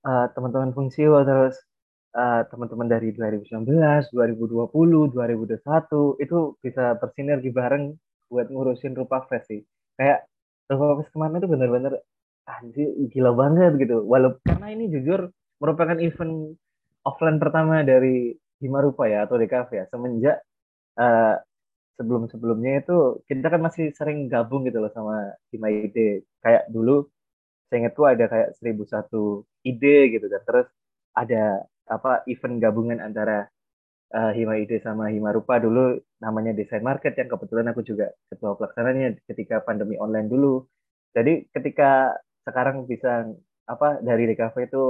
uh, teman-teman fungsio terus uh, teman-teman dari 2019, 2020, 2021 itu bisa bersinergi bareng buat ngurusin Rupa Fest sih. Kayak Rupa Fest kemarin itu benar-benar anjir gila banget gitu. Walaupun karena ini jujur merupakan event offline pertama dari Himarupa ya atau DKV ya? Semenjak uh, sebelum-sebelumnya itu kita kan masih sering gabung gitu loh sama Hima Ide kayak dulu saya ingat tuh ada kayak seribu satu ide gitu kan. Terus ada apa event gabungan antara uh, Hima Ide sama Himarupa dulu namanya Desain Market yang kebetulan aku juga ketua pelaksananya ketika pandemi online dulu. Jadi ketika sekarang bisa apa dari DKV itu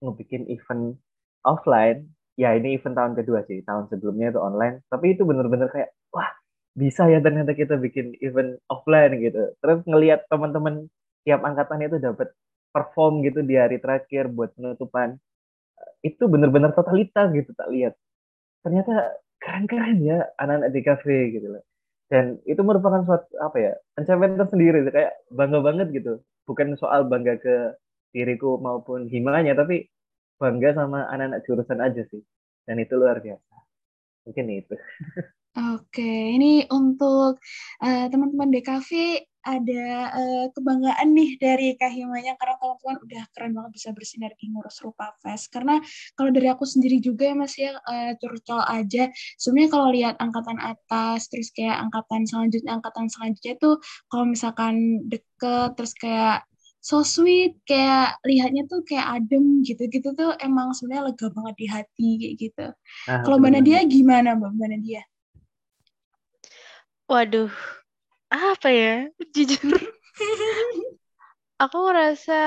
ngebikin event offline ya ini event tahun kedua sih tahun sebelumnya itu online. Tapi itu bener-bener kayak wah bisa ya ternyata kita bikin event offline gitu. Terus ngelihat teman-teman tiap angkatan itu dapat perform gitu di hari terakhir buat penutupan itu bener-bener totalitas gitu tak lihat. Ternyata keren-keren ya anak-anak di cafe gitu loh. Dan itu merupakan suatu apa ya pencapaian tersendiri kayak bangga banget gitu. Bukan soal bangga ke diriku maupun himanya tapi bangga sama anak-anak jurusan aja sih dan itu luar biasa mungkin itu Oke, ini untuk uh, teman-teman DKV ada uh, kebanggaan nih dari Kahimanya karena teman-teman udah keren banget bisa bersinergi ngurus Rupa Fest. Karena kalau dari aku sendiri juga ya Mas ya uh, curcol aja. Sebenarnya kalau lihat angkatan atas terus kayak angkatan selanjutnya angkatan selanjutnya tuh kalau misalkan deket terus kayak so sweet kayak lihatnya tuh kayak adem gitu-gitu tuh emang sebenarnya lega banget di hati kayak gitu. Nah, Kalau Mbak Nadia gimana Mbak Mbak Nadia? Waduh, apa ya? Jujur, <laughs> aku ngerasa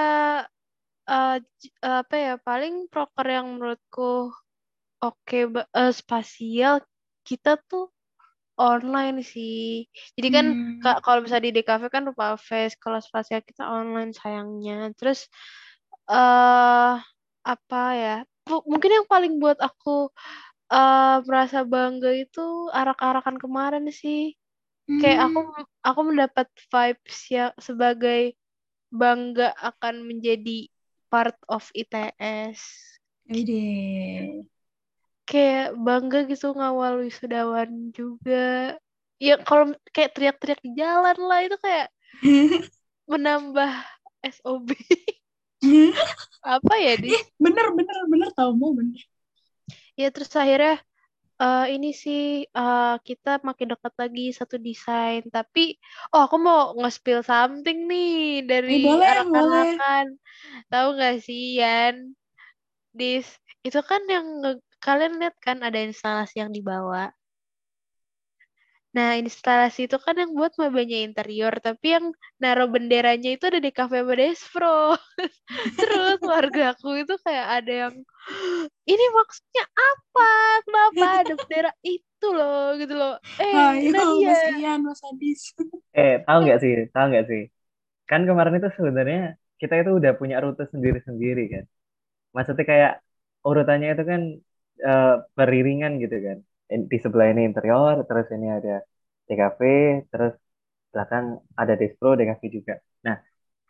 uh, apa ya paling proker yang menurutku oke okay, uh, spasial kita tuh online sih. Jadi kan hmm. kalau bisa di DKV kan rupa face, kalau spasial kita online sayangnya. Terus uh, apa ya? mungkin yang paling buat aku uh, merasa bangga itu arak-arakan kemarin sih. Hmm. Kayak aku hmm. aku mendapat vibes ya sebagai bangga akan menjadi part of ITS. Ide kayak bangga gitu ngawal wisudawan juga ya kalau kayak teriak-teriak di jalan lah itu kayak <laughs> menambah SOB <laughs> apa ya di bener bener bener tau mau bener ya terus akhirnya eh, ini sih eh, kita makin dekat lagi satu desain. Tapi oh aku mau nge-spill something nih Eh dari boleh. arak-arakan. Tahu nggak sih Yan? Dis, itu kan yang kalian lihat kan ada instalasi yang dibawa. Nah, instalasi itu kan yang buat mabanya interior, tapi yang naruh benderanya itu ada di Cafe Badespro. <laughs> Terus warga aku itu kayak ada yang ini maksudnya apa? Kenapa ada bendera itu loh gitu loh. Eh, Ayo, Nadia. Mas Ian, Mas Adis. <laughs> Eh, tahu nggak sih? Tahu nggak sih? Kan kemarin itu sebenarnya kita itu udah punya rute sendiri-sendiri kan. Maksudnya kayak urutannya itu kan eh, beriringan gitu kan. Di sebelah ini interior, terus ini ada TKP, terus belakang ada Despro, DKV juga. Nah,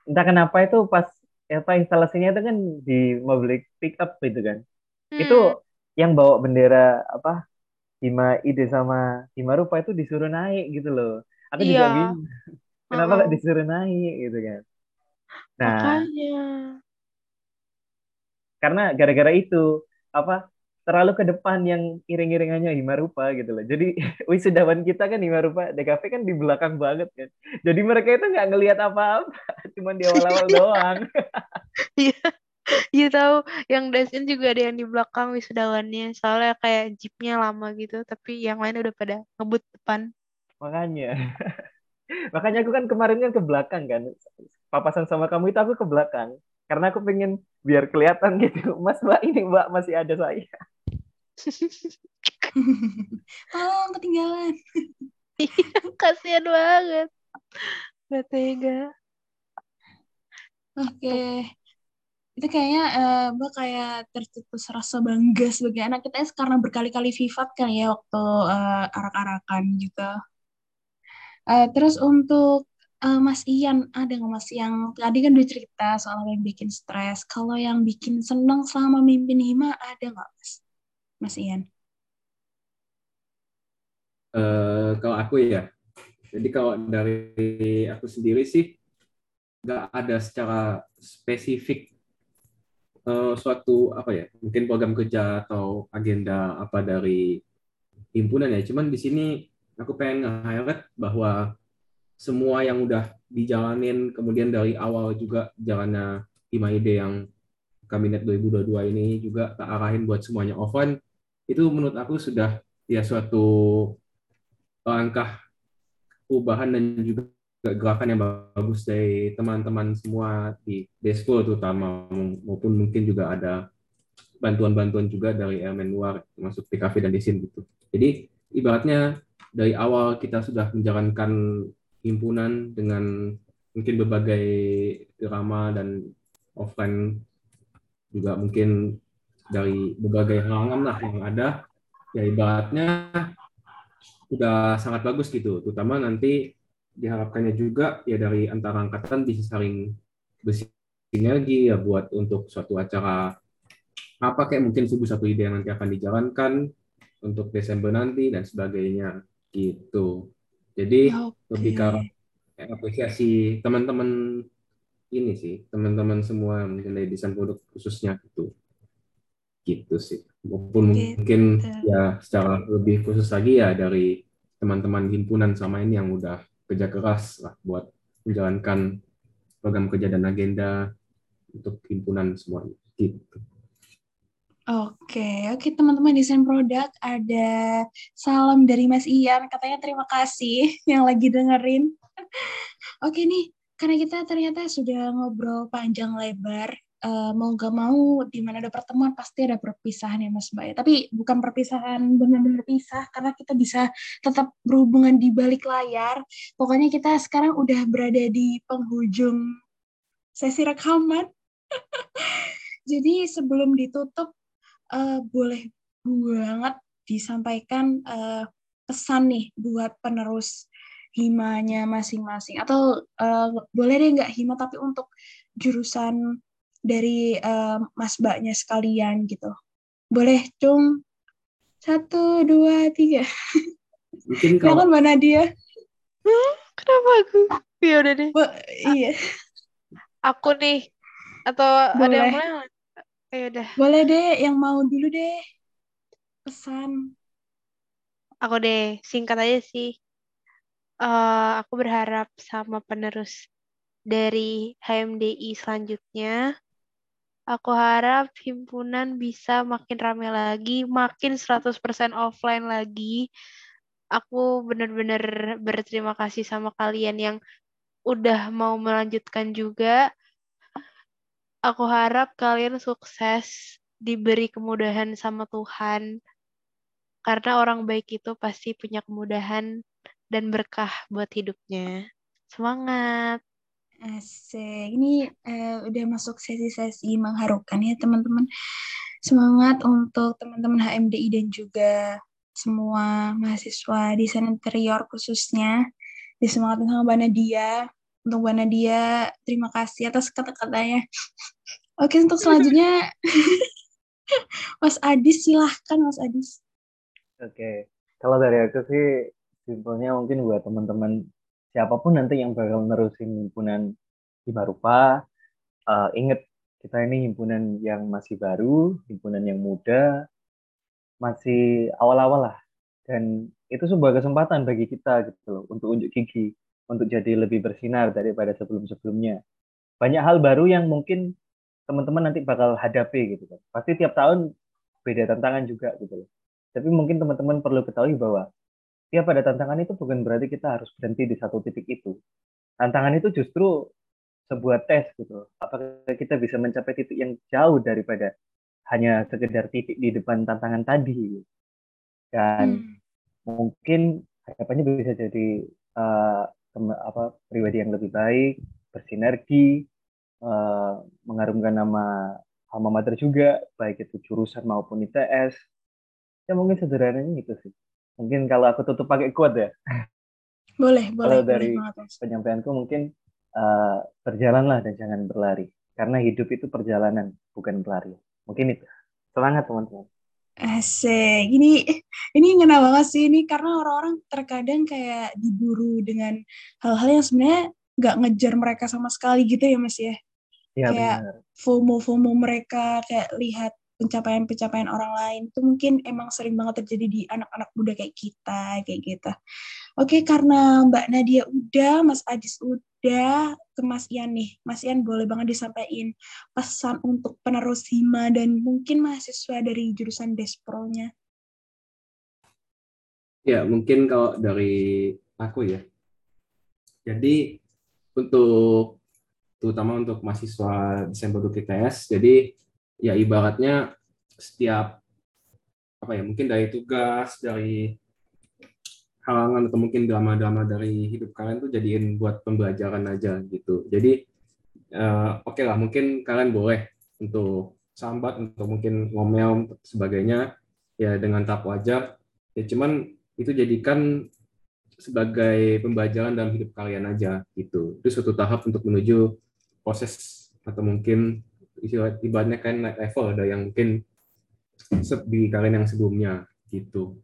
entah kenapa itu pas apa instalasinya itu kan di mobil pick up gitu kan. Hmm, Itu yang bawa bendera apa Hima Ide sama Hima Rupa itu disuruh naik gitu loh. Aku juga Iya. bingung. <laughs> Kenapa nggak disuruh naik gitu kan? Nah, Makanya. karena gara-gara itu apa terlalu ke depan yang iring-iringannya Hima Rupa gitu loh. Jadi <laughs> wisudawan kita kan Hima Rupa DKV kan di belakang banget kan. Jadi mereka itu nggak ngelihat apa-apa, <laughs> cuman di awal-awal <laughs> doang. Iya. Iya tahu yang desain juga ada yang di belakang wisudawannya. Soalnya kayak jeepnya lama gitu, tapi yang lain udah pada ngebut depan. Makanya. Makanya aku kan kemarin kan ke belakang kan. Papasan sama kamu itu aku ke belakang. Karena aku pengen biar kelihatan gitu. Mas mbak ini mbak masih ada saya. <laughs> Tolong ketinggalan. Kasihan banget. Gak tega. Oke. Itu kayaknya eh, Mbak kayak tercetus rasa bangga sebagai anak kita karena berkali-kali vivat kan ya waktu eh, arak-arakan gitu. Eh, terus untuk eh, Mas Ian, ada nggak Mas yang tadi kan udah cerita soal yang bikin stres. Kalau yang bikin seneng selama mimpin Hima ada nggak Mas? Mas Ian? Eh, kalau aku ya, jadi kalau dari aku sendiri sih nggak ada secara spesifik eh, suatu apa ya, mungkin program kerja atau agenda apa dari himpunan ya. Cuman di sini aku pengen nge-highlight bahwa semua yang udah dijalanin, kemudian dari awal juga jalannya Himaide yang Kabinet 2022 ini juga tak arahin buat semuanya offline, itu menurut aku sudah ya suatu langkah perubahan dan juga gerakan yang bagus dari teman-teman semua di Desko terutama maupun mungkin juga ada bantuan-bantuan juga dari elemen luar termasuk PKV dan Desin gitu. Jadi ibaratnya dari awal kita sudah menjalankan himpunan dengan mungkin berbagai drama dan offline juga mungkin dari berbagai halangan lah yang ada. Ya ibaratnya udah sangat bagus gitu. Terutama nanti diharapkannya juga ya dari antara angkatan bisa saling bersinergi ya buat untuk suatu acara apa kayak mungkin subuh satu ide yang nanti akan dijalankan untuk Desember nanti dan sebagainya gitu. Jadi Oke. lebih ke apresiasi teman-teman ini sih teman-teman semua mungkin dari desain produk khususnya gitu gitu sih maupun Gitu. mungkin ya secara lebih khusus lagi ya dari teman-teman himpunan sama ini yang udah kerja keras lah buat menjalankan program kerja dan agenda untuk himpunan semua gitu Oke, oke teman-teman desain produk ada salam dari Mas Ian, katanya terima kasih <laughs> yang lagi dengerin. <laughs> Oke nih, karena kita ternyata sudah ngobrol panjang lebar, eh, mau gak mau di mana ada pertemuan pasti ada perpisahan ya Mas Mbak. Tapi bukan perpisahan benar-benar pisah, karena kita bisa tetap berhubungan di balik layar. Pokoknya kita sekarang udah berada di penghujung sesi rekaman. <laughs> Jadi sebelum ditutup, eh, boleh banget disampaikan eh, pesan nih buat penerus himanya masing-masing. Atau eh, boleh deh nggak hima tapi untuk jurusan dari eh, mas mbaknya sekalian gitu. Boleh, Cung? Satu, dua, tiga. mungkin <laughs> kalau Mbak Nadia. Kenapa aku? Ya udah deh. Bo- iya, Aku nih. Atau ada yang Boleh. mulai? Ya udah. boleh deh yang mau dulu deh. Pesan. aku deh singkat aja sih. Eh, aku berharap sama penerus dari HMDI selanjutnya. Aku harap himpunan bisa makin ramai lagi, makin 100% offline lagi. Aku benar-benar berterima kasih sama kalian yang udah mau melanjutkan juga. Aku harap kalian sukses, diberi kemudahan sama Tuhan. Karena orang baik itu pasti punya kemudahan dan berkah buat hidupnya. Semangat! Asik. Ini eh, udah masuk sesi-sesi mengharukan ya teman-teman. Semangat untuk teman-teman HMDI dan juga semua mahasiswa desain interior khususnya. Disemangatin sama Mbak Nadia. Untuk Mbak Nadia, terima kasih atas kata-katanya. Oke, untuk selanjutnya <laughs> Mas Adis silahkan Mas Adis. Oke, kalau dari aku sih simpelnya mungkin buat teman-teman siapa pun nanti yang bakal nerusin himpunan Hima Rupa, uh, inget kita ini himpunan yang masih baru, himpunan yang muda, masih awal-awal lah. Dan itu sebuah kesempatan bagi kita gitu loh, untuk unjuk gigi, untuk jadi lebih bersinar daripada sebelum-sebelumnya. Banyak hal baru yang mungkin teman-teman nanti bakal hadapi gitu kan. Pasti tiap tahun beda tantangan juga gitu loh. Tapi mungkin teman-teman perlu ketahui bahwa ya pada tantangan itu bukan berarti kita harus berhenti di satu titik itu. Tantangan itu justru sebuah tes gitu. Apakah kita bisa mencapai titik yang jauh daripada hanya sekedar titik di depan tantangan tadi. Dan hmm. mungkin harapannya bisa jadi uh, apa pribadi yang lebih baik, bersinergi, uh, mengharumkan nama alma mater juga, baik itu jurusan maupun ITS. Ya mungkin sederhananya itu sih. Mungkin kalau aku tutup pakai quote ya. Boleh, boleh. Kalau dari penyampaianku mungkin uh, berjalanlah dan jangan berlari. Karena hidup itu perjalanan, bukan berlari. Mungkin itu. Semangat teman-teman. Asik. Ini ini ngena banget sih ini karena orang-orang terkadang kayak diburu dengan hal-hal yang sebenarnya nggak ngejar mereka sama sekali gitu ya Mas ya. Iya kayak FOMO-FOMO mereka kayak lihat pencapaian-pencapaian orang lain itu mungkin emang sering banget terjadi di anak-anak muda kayak kita kayak gitu. Oke, karena Mbak Nadia udah, Mas Adis udah, ke Mas Ian nih. Mas Ian boleh banget disampaikan pesan untuk penerus Hima dan mungkin mahasiswa dari jurusan Despro-nya. Ya, mungkin kalau dari aku ya. Jadi untuk terutama untuk mahasiswa desain produk ITS, jadi ya ibaratnya setiap apa ya mungkin dari tugas dari halangan atau mungkin drama-drama dari hidup kalian tuh jadiin buat pembelajaran aja gitu. Jadi uh, oke okay lah mungkin kalian boleh untuk sambat untuk mungkin ngomel sebagainya ya dengan tahap wajar ya cuman itu jadikan sebagai pembelajaran dalam hidup kalian aja gitu. Itu suatu tahap untuk menuju proses atau mungkin ibaratnya kan naik level ada yang mungkin di kalian yang sebelumnya gitu.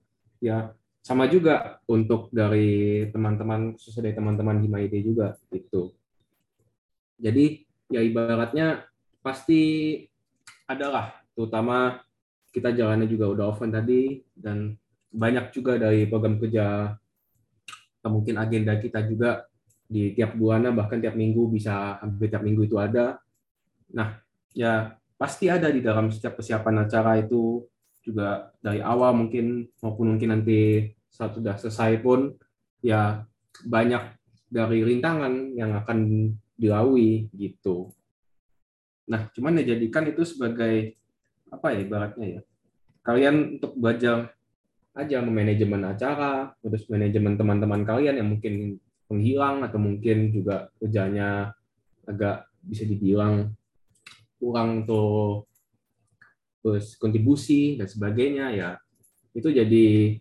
Ya sama juga untuk dari teman-teman khusus dari teman-teman di Maide juga gitu. Jadi ya ibaratnya pasti adalah terutama kita jalannya juga udah open tadi dan banyak juga dari program kerja mungkin agenda kita juga di tiap bulannya bahkan tiap minggu bisa hampir tiap minggu itu ada. Nah ya pasti ada di dalam setiap persiapan acara itu juga dari awal mungkin maupun mungkin nanti saat sudah selesai pun ya banyak dari rintangan yang akan dilalui gitu. Nah, cuman ya jadikan itu sebagai apa ya ibaratnya ya. Kalian untuk belajar aja manajemen acara, terus manajemen teman-teman kalian yang mungkin menghilang atau mungkin juga kerjanya agak bisa dibilang kurang untuk terus kontribusi dan sebagainya ya itu jadi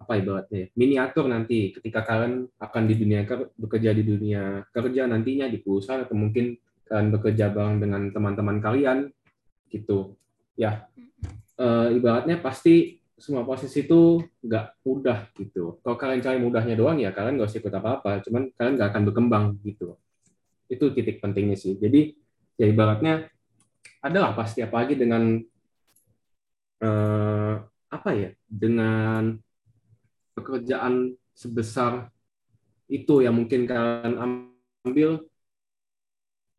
apa ibaratnya miniatur nanti. Ketika kalian akan di dunia bekerja di dunia kerja nantinya di perusahaan atau mungkin kalian bekerja bareng dengan teman-teman kalian gitu. Ya e, ibaratnya pasti semua proses itu nggak mudah gitu. Kalau kalian cari mudahnya doang ya kalian nggak usah ikut apa-apa. Cuman kalian nggak akan berkembang gitu. Itu titik pentingnya sih. Jadi ya ibaratnya adalah pasti apalagi dengan uh, apa ya dengan pekerjaan sebesar itu yang mungkin kalian ambil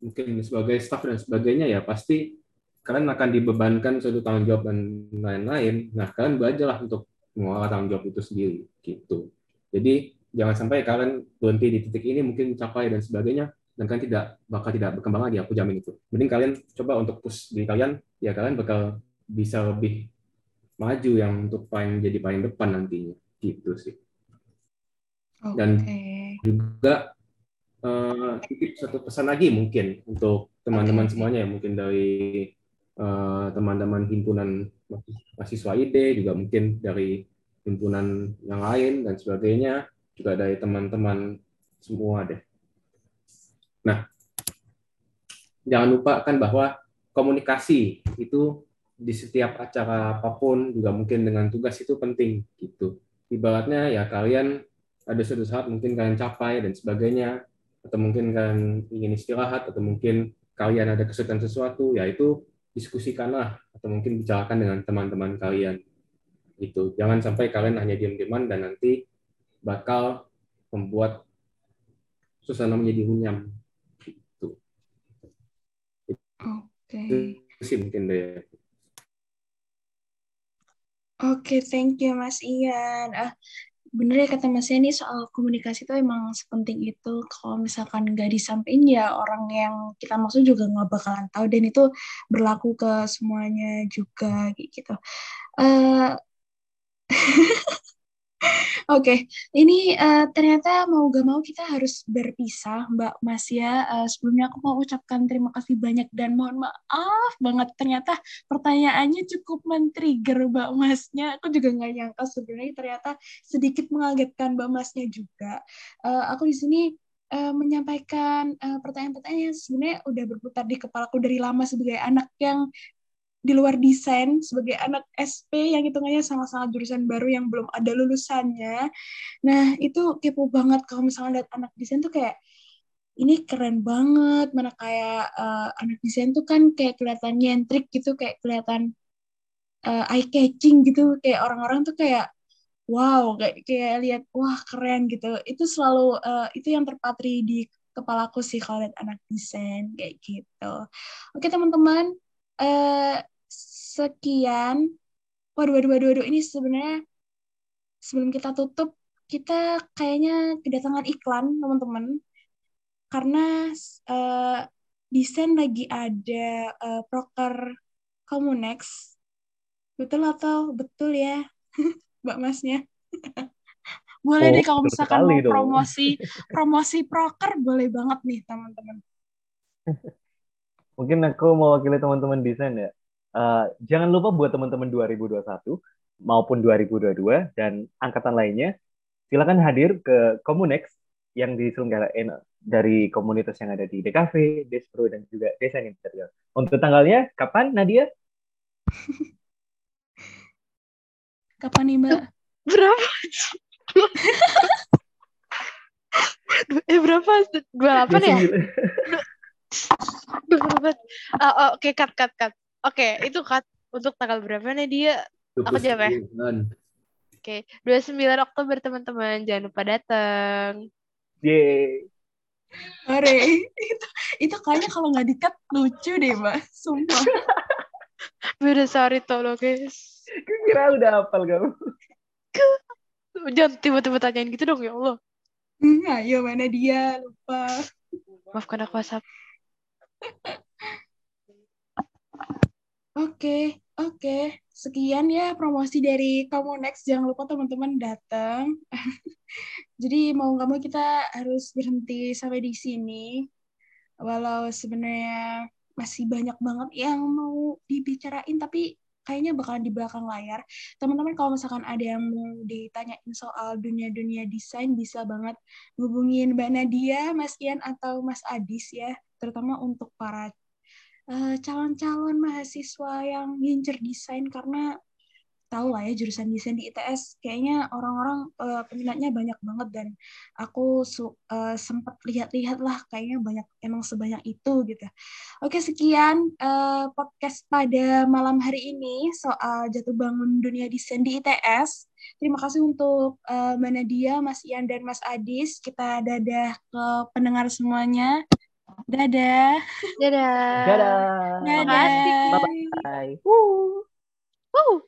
mungkin sebagai staff dan sebagainya ya pasti kalian akan dibebankan suatu tanggung jawab dan lain-lain. Nah, kalian belajarlah untuk mengolah tanggung jawab itu sendiri gitu. Jadi jangan sampai kalian berhenti di titik ini mungkin capai dan sebagainya dan kalian tidak bakal tidak berkembang lagi aku jamin itu. Mending kalian coba untuk push diri kalian ya kalian bakal bisa lebih maju yang untuk paling jadi paling depan nantinya gitu sih. Dan juga uh, satu pesan lagi mungkin untuk teman-teman okay. semuanya mungkin dari uh, teman-teman himpunan mahasiswa ID juga mungkin dari himpunan yang lain dan sebagainya juga dari teman-teman semua deh. Nah, jangan lupa kan bahwa komunikasi itu di setiap acara apa pun juga mungkin dengan tugas itu penting gitu. Ibaratnya ya kalian ada suatu saat mungkin kalian capai dan sebagainya atau mungkin kalian ingin istirahat atau mungkin kalian ada kesulitan sesuatu ya itu diskusikanlah atau mungkin bicarakan dengan teman-teman kalian itu jangan sampai kalian hanya diam-diaman dan nanti bakal membuat suasana menjadi runyam gitu. Oke. Okay. sih mungkin deh. Oke, okay, thank you Mas Ian. Ah, bener ya kata Mas Ian ini soal komunikasi itu emang sepenting itu. Kalau misalkan nggak disampaikan ya orang yang kita maksud juga nggak bakalan tahu dan itu berlaku ke semuanya juga gitu. Uh, <laughs> Oke, okay. ini uh, ternyata mau gak mau kita harus berpisah, Mbak Mas ya. Uh, sebelumnya aku mau ucapkan terima kasih banyak dan mohon maaf banget. Ternyata pertanyaannya cukup men-trigger Mbak Masnya. Aku juga nggak nyangka sebenarnya ternyata sedikit mengagetkan Mbak Masnya juga. Uh, aku di sini uh, menyampaikan pertanyaan-pertanyaan yang sebenarnya udah berputar di kepalaku dari lama sebagai anak yang di luar desain sebagai anak SP yang hitungannya sama-sama jurusan baru yang belum ada lulusannya. Nah, itu kepo banget kalau misalnya lihat anak desain tuh kayak ini keren banget, mana kayak uh, anak desain tuh kan kayak kelihatan nyentrik gitu, kayak kelihatan uh, eye catching gitu, kayak orang-orang tuh kayak wow, kayak kayak lihat wah keren gitu. Itu selalu uh, itu yang terpatri di kepalaku sih kalau lihat anak desain kayak gitu. Oke teman-teman, uh, sekian. Waduh, waduh, waduh, waduh. Ini sebenarnya sebelum kita tutup, kita kayaknya kedatangan iklan, teman-teman. Karena uh, desain lagi ada uh, proker Komunex. Betul atau betul ya, <laughs> Mbak Masnya? <laughs> boleh oh, deh kalau misalkan mau promosi <laughs> promosi proker boleh banget nih teman-teman. Mungkin aku mau wakili teman-teman desain ya. Uh, jangan lupa buat teman-teman 2021 maupun 2022 dan angkatan lainnya, silakan hadir ke Komunex yang diselenggarakan dari komunitas yang ada di DKV, Despro, dan juga Desain Interior. Untuk tanggalnya, kapan, Nadia? <laughs> kapan nih, Mbak? Berapa? <laughs> eh, berapa? 28 ya? Berapa? Uh, Oke, okay, cut, cut, cut. Oke, okay, itu cut untuk tanggal berapa nih dia? Aku jawab ya. Oke, okay. 29 Oktober teman-teman, jangan lupa datang. Yeay. Hore, itu itu kayaknya kalau nggak dikat lucu deh, Mbak. Sumpah. <laughs> Beda sorry tolong guys. Kira udah hafal kamu. Jangan tiba-tiba tanyain gitu dong ya Allah. Hmm, ayo mana dia lupa. Maafkan aku WhatsApp. <laughs> Oke, oke. Sekian ya promosi dari Kamu Next. Jangan lupa teman-teman datang. <laughs> Jadi mau nggak mau kita harus berhenti sampai di sini. Walau sebenarnya masih banyak banget yang mau dibicarain, tapi kayaknya bakalan di belakang layar. Teman-teman kalau misalkan ada yang mau ditanyain soal dunia-dunia desain, bisa banget hubungin Mbak Nadia, Mas Ian, atau Mas Adis ya. Terutama untuk para eh, calon-calon mahasiswa yang ngincer desain karena tahu lah ya jurusan desain di ITS kayaknya orang-orang uh, peminatnya banyak banget dan aku uh, sempat lihat-lihat lah kayaknya banyak emang sebanyak itu gitu. Oke sekian uh, podcast pada malam hari ini soal jatuh bangun dunia desain di ITS. Terima kasih untuk uh, Mbak Nadia, Mas Ian dan Mas Adis. Kita dadah ke pendengar semuanya. Dadah. Dadah. Dadah. Dadah. Bye bye. Woo. Woo.